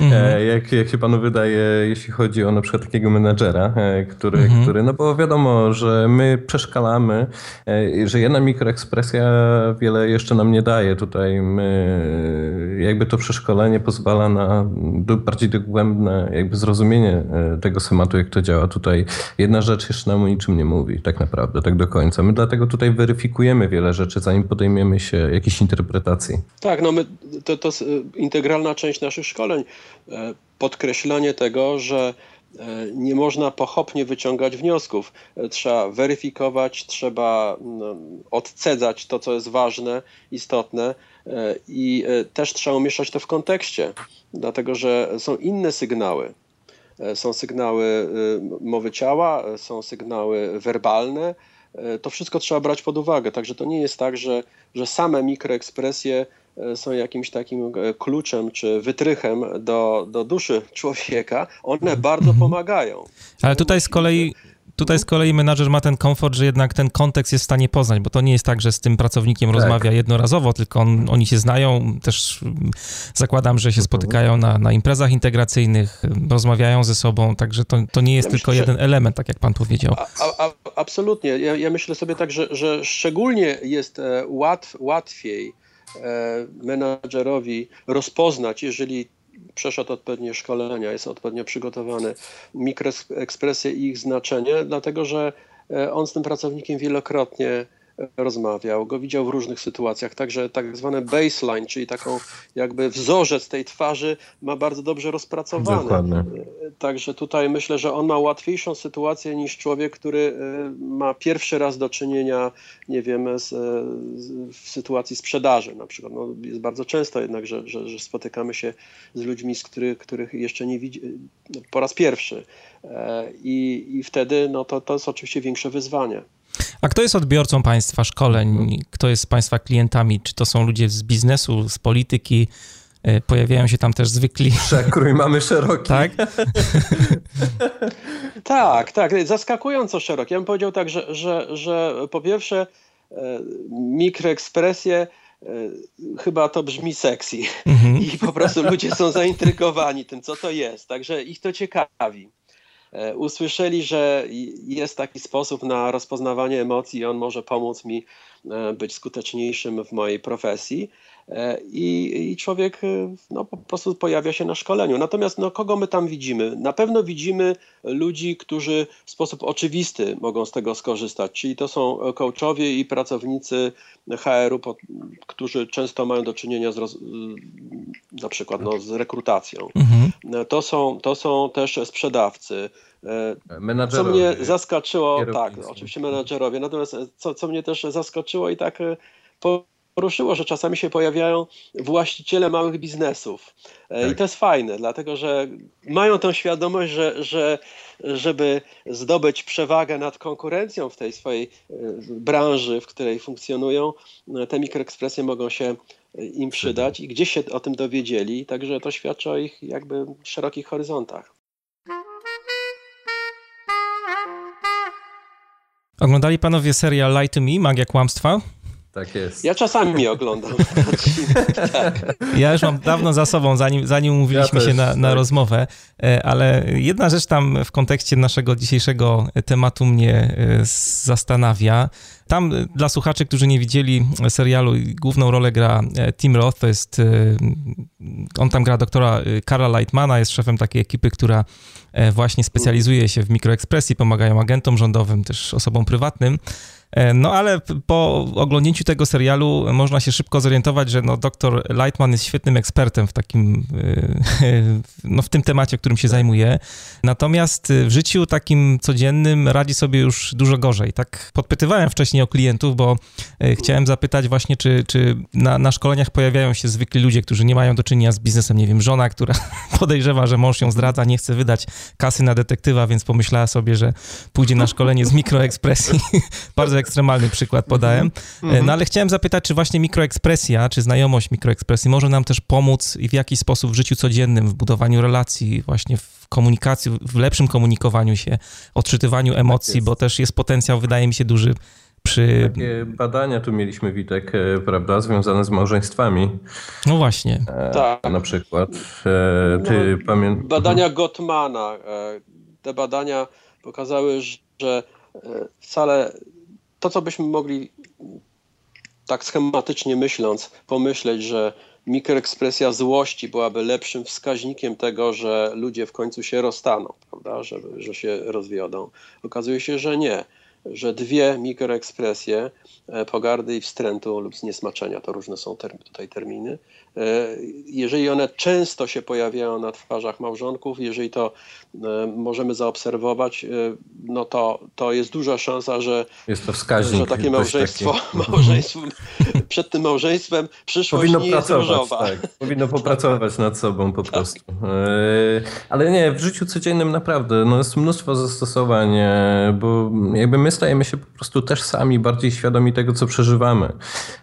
mhm. jak, jak się panu wydaje, jeśli chodzi o na przykład takiego menadżera, e, który, mhm. który no bo wiadomo, że my przeszkalamy, że jedna mikroekspresja wiele jeszcze nam nie daje. Tutaj my, jakby to przeszkolenie pozwala na bardziej dogłębne jakby zrozumienie tego schematu, jak to działa. Tutaj jedna rzecz jeszcze nam o niczym nie mówi, tak naprawdę, tak do końca. My dlatego tutaj weryfikujemy wiele rzeczy, zanim podejmiemy się jakiejś interpretacji. Tak, no my, to, to jest integralna część naszych szkoleń. E, podkreślanie tego, że e, nie można pochopnie wyciągać wniosków. E, trzeba weryfikować, trzeba odcedzać to, co jest ważne, istotne i też trzeba umieszczać to w kontekście, dlatego że są inne sygnały. E, są sygnały e, mowy ciała, e, są sygnały werbalne. To wszystko trzeba brać pod uwagę. Także to nie jest tak, że, że same mikroekspresje są jakimś takim kluczem czy wytrychem do, do duszy człowieka. One bardzo pomagają. Ale tutaj z kolei Tutaj z kolei menadżer ma ten komfort, że jednak ten kontekst jest w stanie poznać, bo to nie jest tak, że z tym pracownikiem tak. rozmawia jednorazowo, tylko on, oni się znają, też mm, zakładam, że się mhm. spotykają na, na imprezach integracyjnych, rozmawiają ze sobą, także to, to nie jest ja tylko myślę, jeden element, tak jak pan powiedział. A, a, absolutnie. Ja, ja, myślę sobie tak, że, że szczególnie jest e, łatw, łatwiej e, menadżerowi rozpoznać, jeżeli przeszedł odpowiednie szkolenia, jest odpowiednio przygotowany, mikroekspresje i ich znaczenie, dlatego że e, on z tym pracownikiem wielokrotnie rozmawiał, go widział w różnych sytuacjach, także tak zwane baseline, czyli taką jakby wzorzec tej twarzy ma bardzo dobrze rozpracowany. Dokładnie. Także tutaj myślę, że on ma łatwiejszą sytuację niż człowiek, który y, ma pierwszy raz do czynienia, nie wiem, z, w sytuacji sprzedaży na przykład. No, jest bardzo często jednak, że, że, że spotykamy się z ludźmi, z których, których jeszcze nie widzi po raz pierwszy. E, I, i wtedy no, to, to jest oczywiście większe wyzwanie. A kto jest odbiorcą Państwa szkoleń? Kto jest Państwa klientami? Czy to są ludzie z biznesu, z polityki? E, pojawiają się tam też zwykli. Przekrój mamy szeroki. Tak? tak, tak. Zaskakująco szeroki. Ja bym powiedział tak, że, że, że po pierwsze e, mikroekspresje e, chyba to brzmi sexy mhm. i po prostu ludzie są zaintrygowani tym, co to jest. Także ich to ciekawi. E, usłyszeli, że jest taki sposób na rozpoznawanie emocji i on może pomóc mi e, być skuteczniejszym w mojej profesji. E, I, i człowiek no, po prostu pojawia się na szkoleniu. Natomiast no, kogo my tam widzimy? Na pewno widzimy ludzi, którzy w sposób oczywisty mogą z tego skorzystać, czyli to są coachowie i pracownicy HR-u, którzy często mają do czynienia z, roz, na przykład no, z rekrutacją. Mhm. To, są, to są też sprzedawcy. Co mnie zaskoczyło, tak, oczywiście menadżerowie, natomiast co, co mnie też zaskoczyło i tak po, poruszyło, że czasami się pojawiają właściciele małych biznesów. E, tak. I to jest fajne, dlatego że mają tą świadomość, że, że żeby zdobyć przewagę nad konkurencją w tej swojej e, branży, w której funkcjonują, e, te mikroekspresje mogą się im przydać i gdzieś się o tym dowiedzieli, także to świadczy o ich jakby szerokich horyzontach. Oglądali panowie serial Lie to Me, Magia Kłamstwa? Tak jest. Ja czasami oglądam. tak. Ja już mam dawno za sobą, zanim, zanim umówiliśmy ja się na, na tak. rozmowę, e, ale jedna rzecz tam w kontekście naszego dzisiejszego tematu mnie e, zastanawia. Tam e, dla słuchaczy, którzy nie widzieli serialu, główną rolę gra Tim Roth, to jest, on tam gra doktora Karla Lightmana, jest szefem takiej ekipy, która właśnie specjalizuje się w mikroekspresji, pomagają agentom rządowym, też osobom prywatnym. E, no ale po oglądnięciu tego serialu można się szybko zorientować, że no, dr Lightman jest świetnym ekspertem w takim, e, no, w tym temacie, którym się zajmuje. Natomiast w życiu takim codziennym radzi sobie już dużo gorzej. Tak podpytywałem wcześniej o klientów, bo e, chciałem zapytać właśnie, czy, czy na, na szkoleniach pojawiają się zwykli ludzie, którzy nie mają do czynienia z biznesem, nie wiem, żona, która podejrzewa, że mąż ją zdradza, nie chce wydać kasy na detektywa, więc pomyślała sobie, że pójdzie na szkolenie z mikroekspresji. Bardzo ekstremalny przykład podałem. No ale chciałem zapytać, czy właśnie mikroekspresja, czy znajomość mikroekspresji może nam też pomóc i w jaki sposób w życiu codziennym, w budowaniu relacji, właśnie w komunikacji, w lepszym komunikowaniu się, odczytywaniu emocji, tak bo też jest potencjał, wydaje mi się, duży przy... Takie badania tu mieliśmy, Witek, e, prawda, związane z małżeństwami. No właśnie. E, tak. Na przykład. E, ty no, pamię... Badania Gottmana. E, te badania pokazały, że e, wcale to, co byśmy mogli tak schematycznie myśląc, pomyśleć, że mikroekspresja złości byłaby lepszym wskaźnikiem tego, że ludzie w końcu się rozstaną, prawda, że, że się rozwiodą. Okazuje się, że nie, że dwie mikroekspresje e, pogardy i wstrętu lub zniesmaczenia, to różne są tutaj terminy, jeżeli one często się pojawiają na twarzach małżonków, jeżeli to e, możemy zaobserwować, no to, to jest duża szansa, że, jest to wskaźnik, że takie małżeństwo, małżeństwo przed tym małżeństwem przyszłość Powinno nie jest różowa. Tak, powinno popracować nad sobą po tak. prostu. Ale nie, w życiu codziennym naprawdę no jest mnóstwo zastosowań, bo jakby my stajemy się po prostu też sami bardziej świadomi tego, co przeżywamy.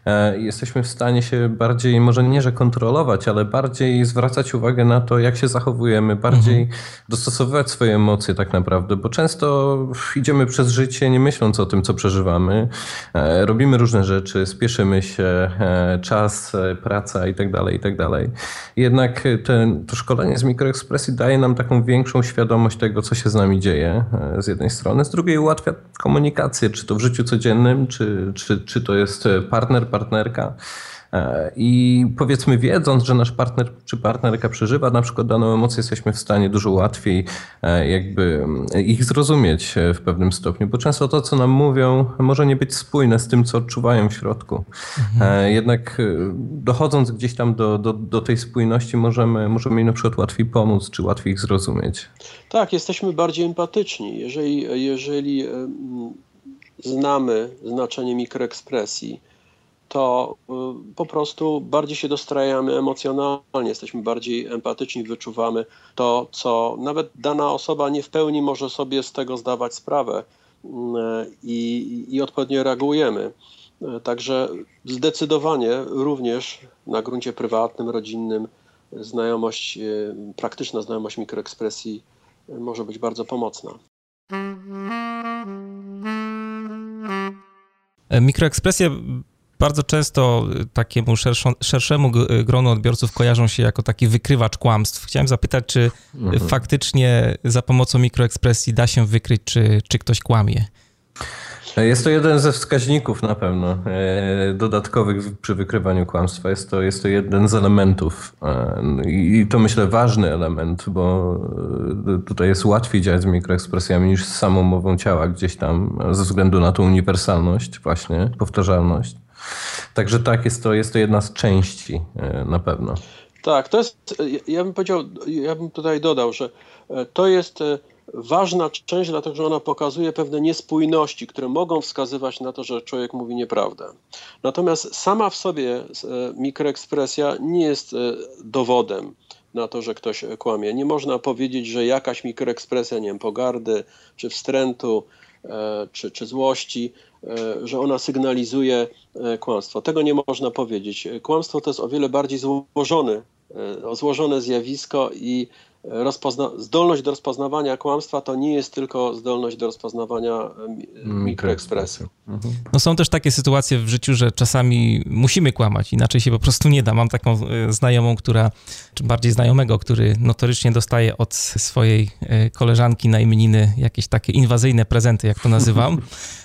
E, jesteśmy w stanie się bardziej, może nie, że kontrolować, ale bardziej zwracać uwagę na to, jak się zachowujemy, bardziej mhm. dostosowywać swoje emocje tak naprawdę, bo często idziemy przez życie nie myśląc o tym, co przeżywamy. E, robimy różne rzeczy, spieszymy się, e, czas, praca i tak dalej, i tak dalej. Jednak ten, to szkolenie z mikroekspresji daje nam taką większą świadomość tego, co się z nami dzieje z jednej strony, z drugiej ułatwia komunikację komunikację, czy to w życiu codziennym, czy, czy, czy to jest partner, partnerka. E, I powiedzmy, wiedząc, że nasz partner czy partnerka przeżywa na przykład daną emocję, jesteśmy w stanie dużo łatwiej e, jakby ich zrozumieć e, w pewnym stopniu, bo często to, co nam mówią, może nie być spójne z tym, co odczuwają w środku. Mhm. Jednak dochodząc gdzieś tam do, do, do tej spójności, możemy, możemy im na przykład łatwiej pomóc, czy łatwiej ich zrozumieć. Tak, jesteśmy bardziej empatyczni. Jeżeli, jeżeli znamy znaczenie mikroekspresji, to y, po prostu bardziej się dostrajamy emocjonalnie, jesteśmy bardziej empatyczni, wyczuwamy to, co nawet dana osoba nie w pełni może sobie z tego zdawać sprawę y, i, i odpowiednio reagujemy. Y, także zdecydowanie również na gruncie prywatnym, rodzinnym znajomość, praktyczna znajomość mikroekspresji może być bardzo pomocna. Mikroekspresje bardzo często takiemu szerszą, szerszemu gronu odbiorców kojarzą się jako taki wykrywacz kłamstw. Chciałem zapytać, czy mhm. faktycznie za pomocą mikroekspresji da się wykryć, czy, czy ktoś kłamie? Jest to jeden ze wskaźników na pewno e, dodatkowych przy wykrywaniu kłamstwa. Jest to, jest to jeden z elementów e, i to myślę ważny element, bo e, tutaj jest łatwiej działać z mikroekspresjami niż z samą mową ciała gdzieś tam ze względu na tą uniwersalność właśnie, powtarzalność. Także tak, jest to, jest to jedna z części na pewno. Tak, to jest, ja bym powiedział, ja bym tutaj dodał, że to jest ważna część, dlatego że ona pokazuje pewne niespójności, które mogą wskazywać na to, że człowiek mówi nieprawdę. Natomiast sama w sobie e, mikroekspresja nie jest e, dowodem na to, że ktoś kłamie. Nie można powiedzieć, że jakaś mikroekspresja, nie wiem, pogardy, czy wstrętu, e, czy, czy złości, że ona sygnalizuje kłamstwo. Tego nie można powiedzieć. Kłamstwo to jest o wiele bardziej złożone, złożone zjawisko i rozpozna- zdolność do rozpoznawania kłamstwa to nie jest tylko zdolność do rozpoznawania mikroekspresji. Mhm. No są też takie sytuacje w życiu, że czasami musimy kłamać, inaczej się po prostu nie da. Mam taką e, znajomą, która, czy bardziej znajomego, który notorycznie dostaje od swojej e, koleżanki na imieniny jakieś takie inwazyjne prezenty, jak to nazywam.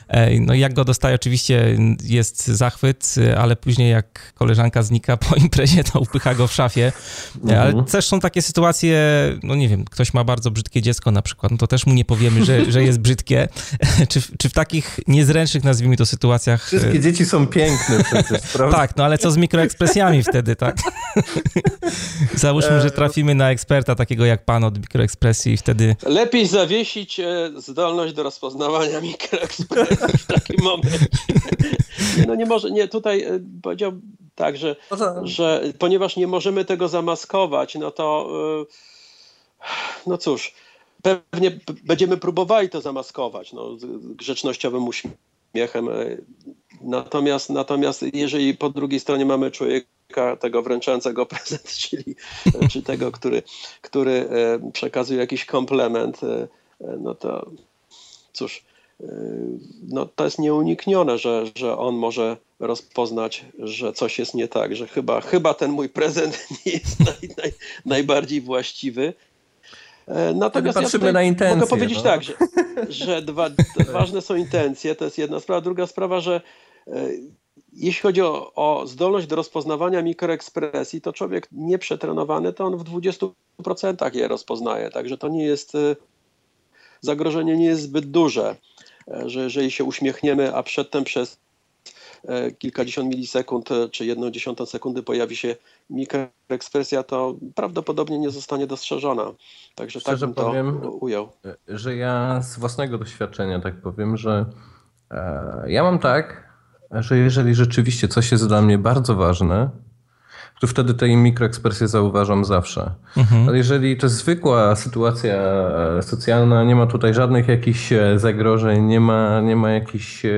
E, no jak go dostaje, oczywiście jest zachwyt, ale później jak koleżanka znika po imprezie, to upycha go w szafie. Ale mhm. też są takie sytuacje no nie wiem, ktoś ma bardzo brzydkie dziecko na przykład, no to też mu nie powiemy, że, że jest brzydkie. czy, czy w takich niezręcznych, nazwijmy to, sytuacjach... Wszystkie dzieci są piękne przecież, prawda? Tak, no ale co z mikroekspresjami wtedy, tak? Załóżmy, że trafimy na eksperta takiego jak pan od mikroekspresji i wtedy... Lepiej zawiesić zdolność do rozpoznawania mikroekspresji w takim momencie. no nie może, nie, tutaj powiedział tak, że, że ponieważ nie możemy tego zamaskować, no to no cóż, pewnie będziemy próbowali to zamaskować no, grzecznościowym uśmiechem. Natomiast, natomiast jeżeli po drugiej stronie mamy człowieka tego wręczającego prezent, czyli czy tego, który, który e, przekazuje jakiś komplement, e, no to cóż, e, no to jest nieuniknione, że, że on może rozpoznać, że coś jest nie tak, że chyba, chyba ten mój prezent nie jest naj, naj, najbardziej właściwy. E, natomiast patrzymy ja na intencje. Mogę powiedzieć no. tak, że, że dwa, ważne są intencje, to jest jedna sprawa. Druga sprawa, że e, jeśli chodzi o, o, zdolność do rozpoznawania mikroekspresji, to człowiek nieprzetrenowany, to on w 20% je rozpoznaje. Także to nie jest, e, zagrożenie nie jest zbyt duże, że jeżeli się uśmiechniemy, a przedtem przez kilkadziesiąt milisekund e, czy jedną dziesiątą sekundy pojawi się mikroekspresja, to prawdopodobnie nie zostanie dostrzeżona. Także tak Szczerze tak bym powiem, to ujął. Że ja z własnego doświadczenia tak powiem, że e, ja mam tak, że jeżeli rzeczywiście coś jest dla mnie bardzo ważne, to wtedy tej mikroekspresję zauważam zawsze. Mhm. Ale jeżeli to jest zwykła sytuacja e, socjalna, nie ma tutaj żadnych jakichś e, zagrożeń, nie ma, nie ma jakichś e,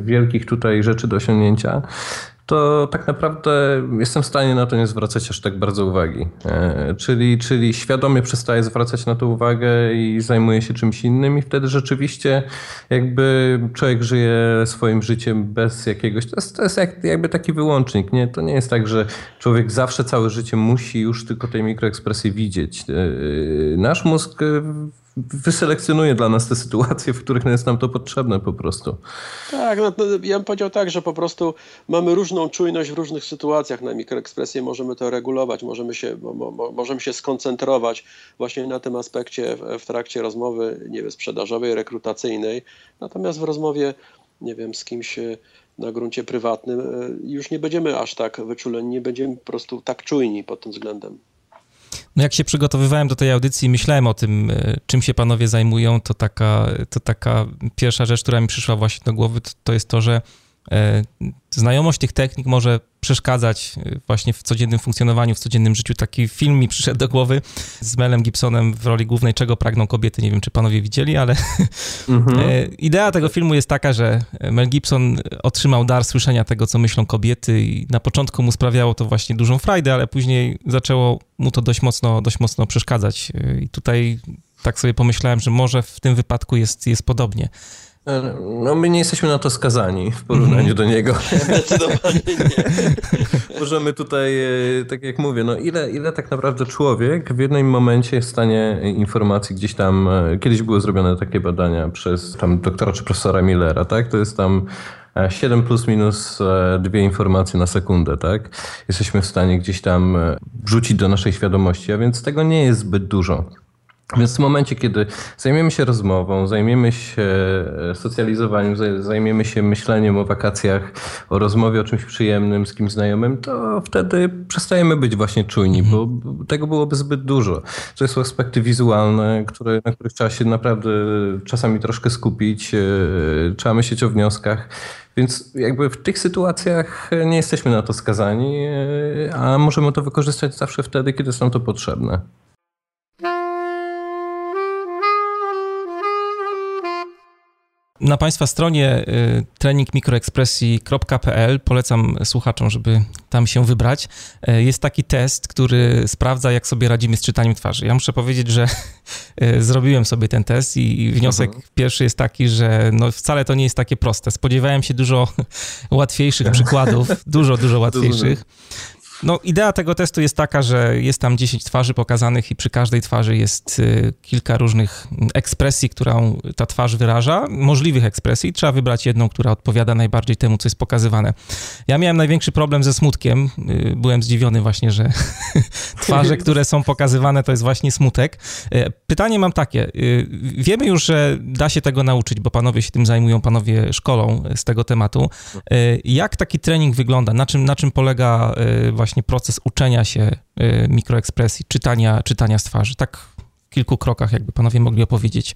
wielkich tutaj rzeczy do osiągnięcia, to tak naprawdę jestem w stanie na to nie zwracać aż tak bardzo uwagi. E, czyli, czyli świadomie przestaję zwracać na to uwagę i zajmuję się czymś innym i wtedy rzeczywiście jakby człowiek żyje swoim życiem bez jakiegoś... To jest, to jest jakby taki wyłącznik. Nie? To nie jest tak, że człowiek zawsze całe życie musi już tylko tej mikroekspresji widzieć. E, nasz mózg wyselekcjonuje dla nas te sytuacje, w których jest nam to potrzebne po prostu. Tak, no, ja bym powiedział tak, że po prostu mamy różną czujność w różnych sytuacjach na mikroekspresję, możemy to regulować, możemy się, mo, możemy się skoncentrować właśnie na tym aspekcie w, w trakcie rozmowy, nie wiem, sprzedażowej, rekrutacyjnej, natomiast w rozmowie, nie wiem, z kimś e, na gruncie prywatnym e, już nie będziemy aż tak wyczuleni, nie będziemy po prostu tak czujni pod tym względem. No jak się przygotowywałem do tej audycji i myślałem o tym, e, czym się panowie zajmują, to taka, to taka pierwsza rzecz, która mi przyszła właśnie do głowy, to, to jest to, że znajomość tych technik może przeszkadzać e, właśnie w codziennym funkcjonowaniu, w codziennym życiu. Taki film mi przyszedł do głowy z Melem Gibsonem w roli głównej Czego pragną kobiety. Nie wiem, czy panowie widzieli, ale mhm. E, idea tego filmu jest taka, że Mel Gibson otrzymał dar słyszenia tego, co myślą kobiety i na początku mu sprawiało to właśnie dużą frajdę, ale później zaczęło mu to dość mocno, dość mocno przeszkadzać. I tutaj tak sobie pomyślałem, że może w tym wypadku jest, jest podobnie. No my nie jesteśmy na to skazani w porównaniu do niego. Zdecydowanie nie. Możemy tutaj, e, tak jak mówię, no ile, ile tak naprawdę człowiek w jednym momencie jest w stanie informacji gdzieś tam, e, kiedyś były zrobione takie badania przez tam doktora czy profesora Millera, tak? To jest tam 7 e, plus minus dwie informacje na sekundę, tak? Jesteśmy w stanie gdzieś tam wrzucić do naszej świadomości, a więc tego nie jest zbyt dużo. Więc w momencie, kiedy zajmiemy się rozmową, zajmiemy się e, socjalizowaniem, zajmiemy się myśleniem o wakacjach, o rozmowie o czymś przyjemnym z kimś znajomym, to wtedy przestajemy być właśnie czujni, bo tego byłoby zbyt dużo. To są aspekty wizualne, które, na których trzeba się naprawdę czasami troszkę skupić, e, trzeba myśleć o wnioskach. Więc jakby w tych sytuacjach nie jesteśmy na to skazani, e, a możemy to wykorzystać zawsze wtedy, kiedy jest nam to potrzebne. Na Państwa stronie y, treningmikroekspresji.pl polecam słuchaczom, żeby tam się wybrać. Y, jest taki test, który sprawdza, jak sobie radzimy z czytaniem twarzy. Ja muszę powiedzieć, że y, zrobiłem sobie ten test i wniosek mhm. pierwszy jest taki, że no wcale to nie jest takie proste. Spodziewałem się dużo łatwiejszych przykładów, dużo, dużo łatwiejszych. No, idea tego testu jest taka, że jest tam 10 twarzy pokazanych i przy każdej twarzy jest y, kilka różnych ekspresji, którą ta twarz wyraża, możliwych ekspresji. Trzeba wybrać jedną, która odpowiada najbardziej temu, co jest pokazywane. Ja miałem największy problem ze smutkiem. Y, byłem zdziwiony właśnie, że twarze, które są pokazywane, to jest właśnie smutek. Y, pytanie mam takie. Wiemy już, że da się tego nauczyć, bo panowie się tym zajmują, panowie szkolą z tego tematu. Jak taki trening wygląda? Na czym, na czym polega właśnie proces uczenia się y, mikroekspresji, czytania, czytania z twarzy. Tak w kilku krokach, jakby panowie mogli opowiedzieć.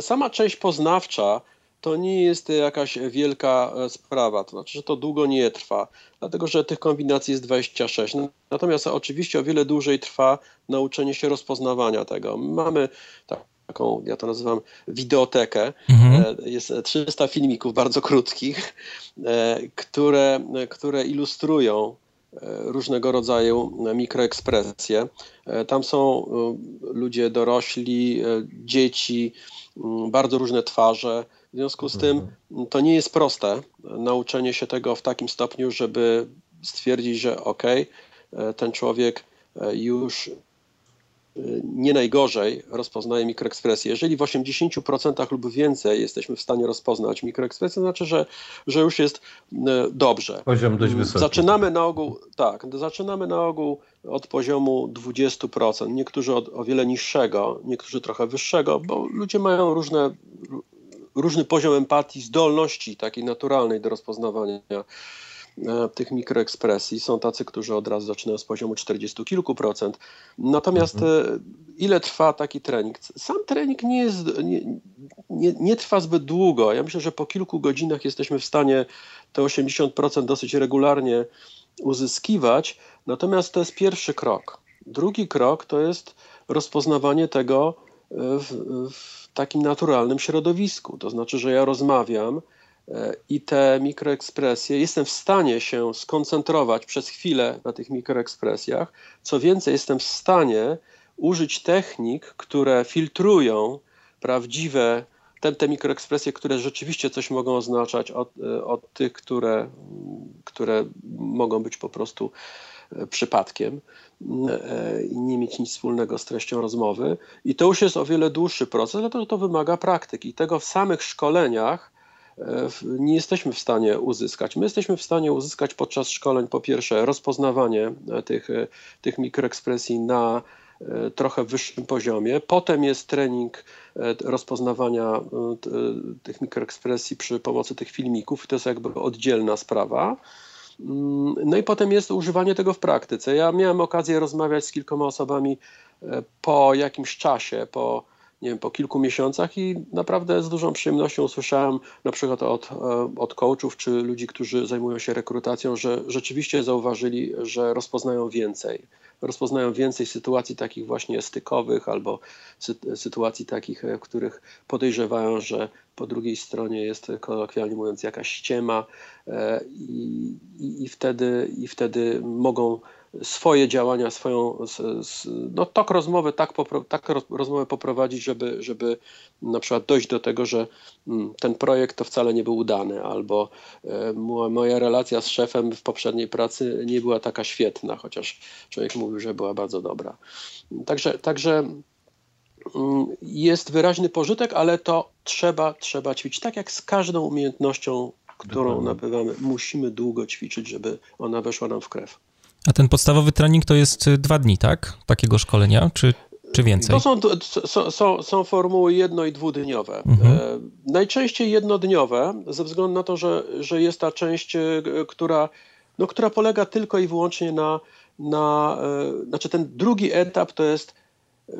Sama część poznawcza to nie jest jakaś wielka e, sprawa, to znaczy, że to długo nie trwa, dlatego że tych kombinacji jest 26. Natomiast oczywiście o wiele dłużej trwa nauczenie się rozpoznawania tego. Mamy taką, ja to nazywam wideotekę. Mhm. E, jest 300 filmików bardzo krótkich, e, które, które ilustrują różnego rodzaju mikroekspresje. E, tam są e, ludzie dorośli, dzieci, bardzo różne twarze. W związku z tym mhm. to nie jest proste nauczenie się tego w takim stopniu, żeby stwierdzić, że ok, ten człowiek już nie najgorzej rozpoznaje mikroekspresję. Jeżeli w 80% lub więcej jesteśmy w stanie rozpoznać mikroekspresję, to znaczy, że, że już jest e, dobrze. Poziom dość wysoki. Zaczynamy na ogół, tak, zaczynamy na ogół od poziomu 20%, niektórzy od o wiele niższego, niektórzy trochę wyższego, bo ludzie mają różne, różny poziom empatii, zdolności takiej naturalnej do rozpoznawania tych mikroekspresji. Są tacy, którzy od razu zaczynają z poziomu 40 kilku procent. Natomiast mhm. E, ile trwa taki trening? Sam trening nie, jest, nie, nie, nie, trwa zbyt długo. Ja myślę, że po kilku godzinach jesteśmy w stanie te 80% dosyć regularnie uzyskiwać. Natomiast to jest pierwszy krok. Drugi krok to jest rozpoznawanie tego e, w, w takim naturalnym środowisku. To znaczy, że ja rozmawiam i te mikroekspresje, jestem w stanie się skoncentrować przez chwilę na tych mikroekspresjach. Co więcej, jestem w stanie użyć technik, które filtrują prawdziwe te, te mikroekspresje, które rzeczywiście coś mogą oznaczać, od, od tych, które, które mogą być po prostu e, przypadkiem e, i nie mieć nic wspólnego z treścią rozmowy. I to już jest o wiele dłuższy proces, dlatego to wymaga praktyki. I tego w samych szkoleniach nie jesteśmy w stanie uzyskać. My jesteśmy w stanie uzyskać podczas szkoleń po pierwsze rozpoznawanie e, tych, e, tych mikroekspresji na e, trochę wyższym poziomie. Potem jest trening rozpoznawania tych mikroekspresji przy pomocy tych filmików. To jest jakby oddzielna sprawa. Mm, no i potem jest używanie tego w praktyce. Ja miałem okazję rozmawiać z kilkoma osobami po jakimś czasie, po nie wiem, po kilku miesiącach i naprawdę z dużą przyjemnością usłyszałem na przykład od, e, od coachów czy ludzi, którzy zajmują się rekrutacją, że rzeczywiście zauważyli, że rozpoznają więcej. Rozpoznają więcej sytuacji takich właśnie stykowych albo sytuacji takich, e, w których podejrzewają, że po drugiej stronie jest kolokwialnie mówiąc jakaś ściema e, i, i, wtedy, i wtedy mogą swoje działania, swoją no, tok rozmowy tak, tak rozmowę poprowadzić, żeby, żeby na przykład dojść do tego, że mm, ten projekt to wcale nie był udany, albo e, moja relacja z szefem w poprzedniej pracy nie była taka świetna, chociaż człowiek mówił, że była bardzo dobra. Także, także mm, jest wyraźny pożytek, ale to trzeba, trzeba ćwiczyć. Tak jak z każdą umiejętnością, którą nabywamy, musimy długo ćwiczyć, żeby ona weszła nam w krew. A ten podstawowy trening to jest y, dwa dni, tak? Takiego szkolenia, czy, czy więcej? To są, są, są, są formuły jedno- i dwudniowe. Mhm. E, najczęściej jednodniowe, ze względu na to, że, że jest ta część, e, która, no, która polega tylko i wyłącznie na, na e, znaczy ten drugi etap to jest e,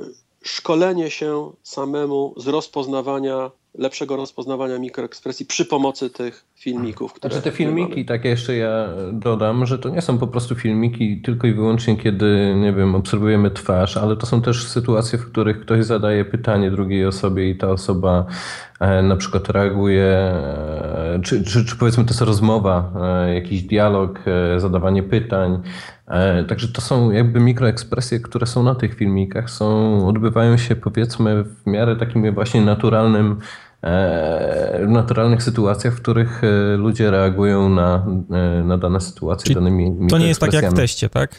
szkolenie się samemu z rozpoznawania lepszego rozpoznawania mikroekspresji przy pomocy tych filmików. Które znaczy te filmiki, tak jeszcze ja dodam, że to nie są po prostu filmiki tylko i wyłącznie, kiedy, nie wiem, obserwujemy twarz, ale to są też sytuacje, w których ktoś zadaje pytanie drugiej osobie i ta osoba e, na przykład reaguje, e, czy, czy, czy powiedzmy to jest rozmowa, e, jakiś dialog, zadawanie pytań. Także to są jakby mikroekspresje, które są na tych filmikach, są, odbywają się powiedzmy w miarę takim właśnie naturalnym naturalnych sytuacjach, w których ludzie reagują na, na dane sytuacje Czyli danymi To nie jest tak jak w teście, tak?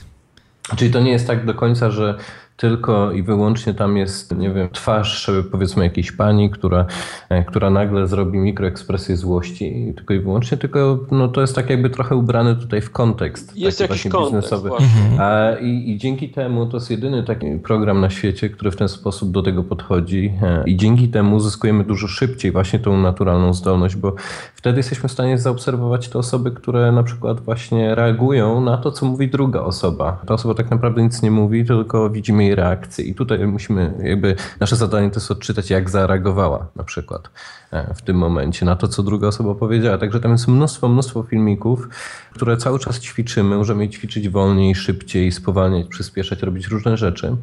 Czyli to nie jest tak do końca, że tylko i wyłącznie tam jest, nie wiem, twarz powiedzmy jakiejś pani, która, e, która nagle zrobi mikroekspresję złości, tylko i wyłącznie, tylko no, to jest tak jakby trochę ubrane tutaj w kontekst. Jest jakiś kontekst biznesowy. Mhm. A, i, I dzięki temu to jest jedyny taki program na świecie, który w ten sposób do tego podchodzi e, i dzięki temu uzyskujemy dużo szybciej właśnie tą naturalną zdolność, bo wtedy jesteśmy w stanie zaobserwować te osoby, które na przykład właśnie reagują na to, co mówi druga osoba. Ta osoba tak naprawdę nic nie mówi, tylko widzimy jej reakcję. I tutaj musimy, jakby nasze zadanie to jest odczytać, jak zareagowała na przykład e, w tym momencie na to, co druga osoba powiedziała. Także tam jest mnóstwo, mnóstwo filmików, które cały czas ćwiczymy. Możemy ćwiczyć wolniej, szybciej, spowalniać, przyspieszać, robić różne rzeczy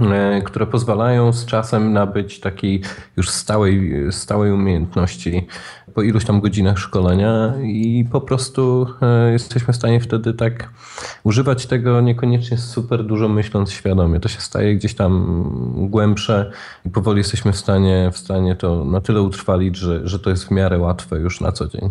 e, które pozwalają z czasem nabyć takiej już stałej, stałej umiejętności po iluś tam godzinach szkolenia i po prostu e, jesteśmy w stanie wtedy tak używać tego niekoniecznie super dużo myśląc świadomie. To się staje gdzieś tam głębsze i powoli jesteśmy w stanie, w stanie to na tyle utrwalić, że, że to jest w miarę łatwe już na co dzień.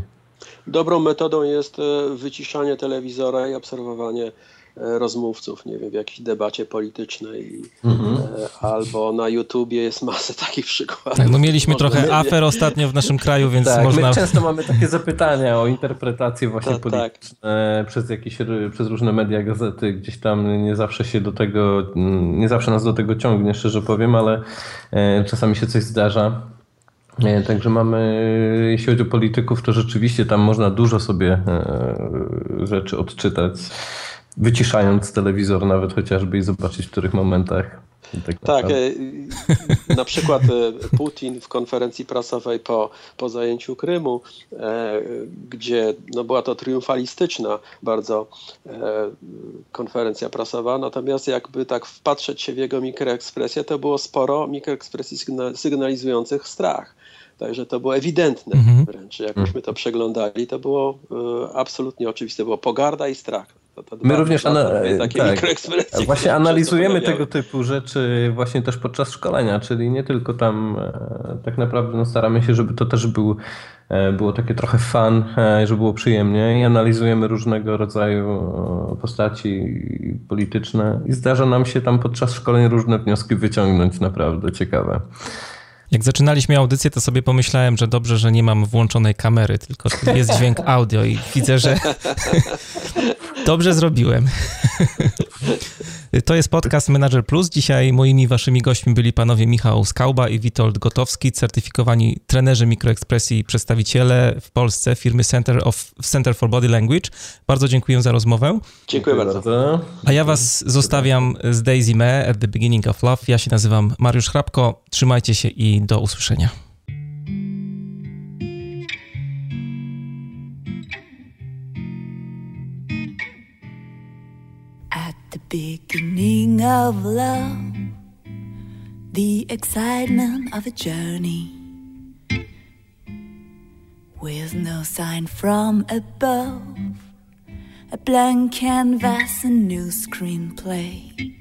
Dobrą metodą jest e, wyciszanie telewizora i obserwowanie rozmówców, nie wiem, w jakiejś debacie politycznej mhm. E, albo na YouTubie jest masę takich przykładów. Tak, no mieliśmy trochę afer ostatnio w naszym kraju, więc tak, można... My często mamy takie zapytania o interpretacje właśnie tak, polityczne tak. przez jakieś, przez różne media, gazety, gdzieś tam nie zawsze się do tego, nie zawsze nas do tego ciągnie, szczerze powiem, ale e, czasami się coś zdarza. Także mamy, jeśli chodzi o polityków, to rzeczywiście tam można dużo sobie rzeczy odczytać wyciszając telewizor nawet chociażby i zobaczyć w których momentach. Tak, tak e, na przykład e, Putin w konferencji prasowej po, po zajęciu Krymu, e, gdzie no była to triumfalistyczna bardzo konferencja prasowa, natomiast jakby tak wpatrzeć się w jego mikroekspresję, to było sporo mikroekspresji sygnalizujących strach. Także to było ewidentne mhm. wręcz. Jak myśmy to przeglądali, to było absolutnie oczywiste. Było pogarda i strach. To, to My również takie tak, właśnie analizujemy tego typu rzeczy właśnie też podczas szkolenia, czyli nie tylko tam e, tak naprawdę no staramy się, żeby to też był, e, było takie trochę fan, e, żeby było przyjemnie i analizujemy różnego rodzaju postaci polityczne. I zdarza nam się tam podczas szkoleń różne wnioski wyciągnąć naprawdę ciekawe. Jak zaczynaliśmy audycję, to sobie pomyślałem, że dobrze, że nie mam włączonej kamery, tylko jest dźwięk audio i widzę, że dobrze zrobiłem. To jest podcast Manager Plus. Dzisiaj moimi waszymi gośćmi byli panowie Michał Skauba i Witold Gotowski, certyfikowani trenerzy mikroekspresji i przedstawiciele w Polsce firmy Center, of, Center for Body Language. Bardzo dziękuję za rozmowę. Dziękuję bardzo. A ja was zostawiam z Daisy May at the Beginning of Love. Ja się nazywam Mariusz Hrabko. Trzymajcie się i do usłyszenia. Beginning of love, the excitement of a journey. With no sign from above, a blank canvas, a new screenplay.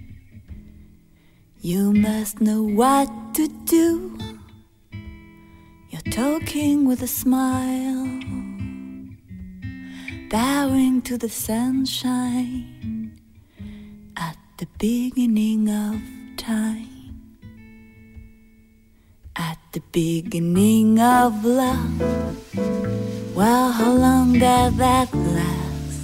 You must know what to do. You're talking with a smile, bowing to the sunshine the beginning of time. At the beginning of love. Well, how long does that last?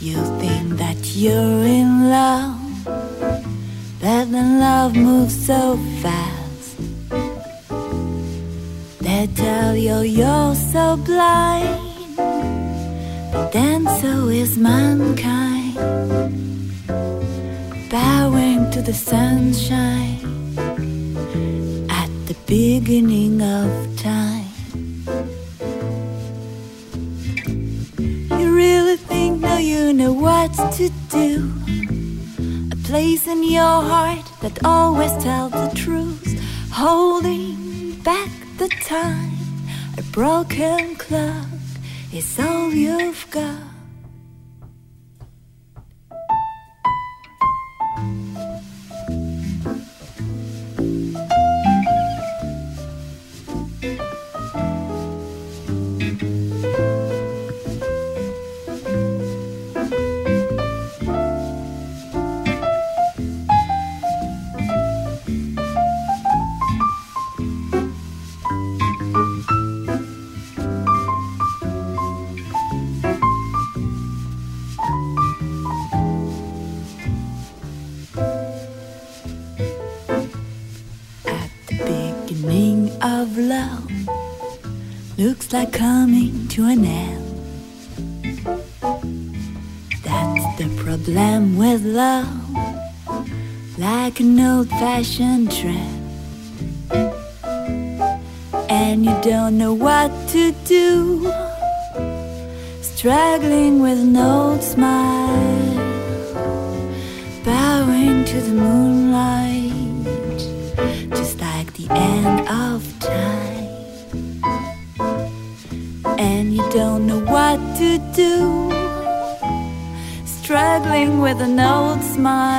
You think that you're in love, but then love moves so fast. They tell you you're so blind, but then so is mankind bowing to the sunshine at the beginning of time. You really think now you know what to do? A place in your heart that always tells the truth, holding back the time. A broken clock is all you've got. Like coming to an end. That's the problem with love, like an old fashioned trend. And you don't know what to do, struggling with no smile, bowing to the moonlight, ます。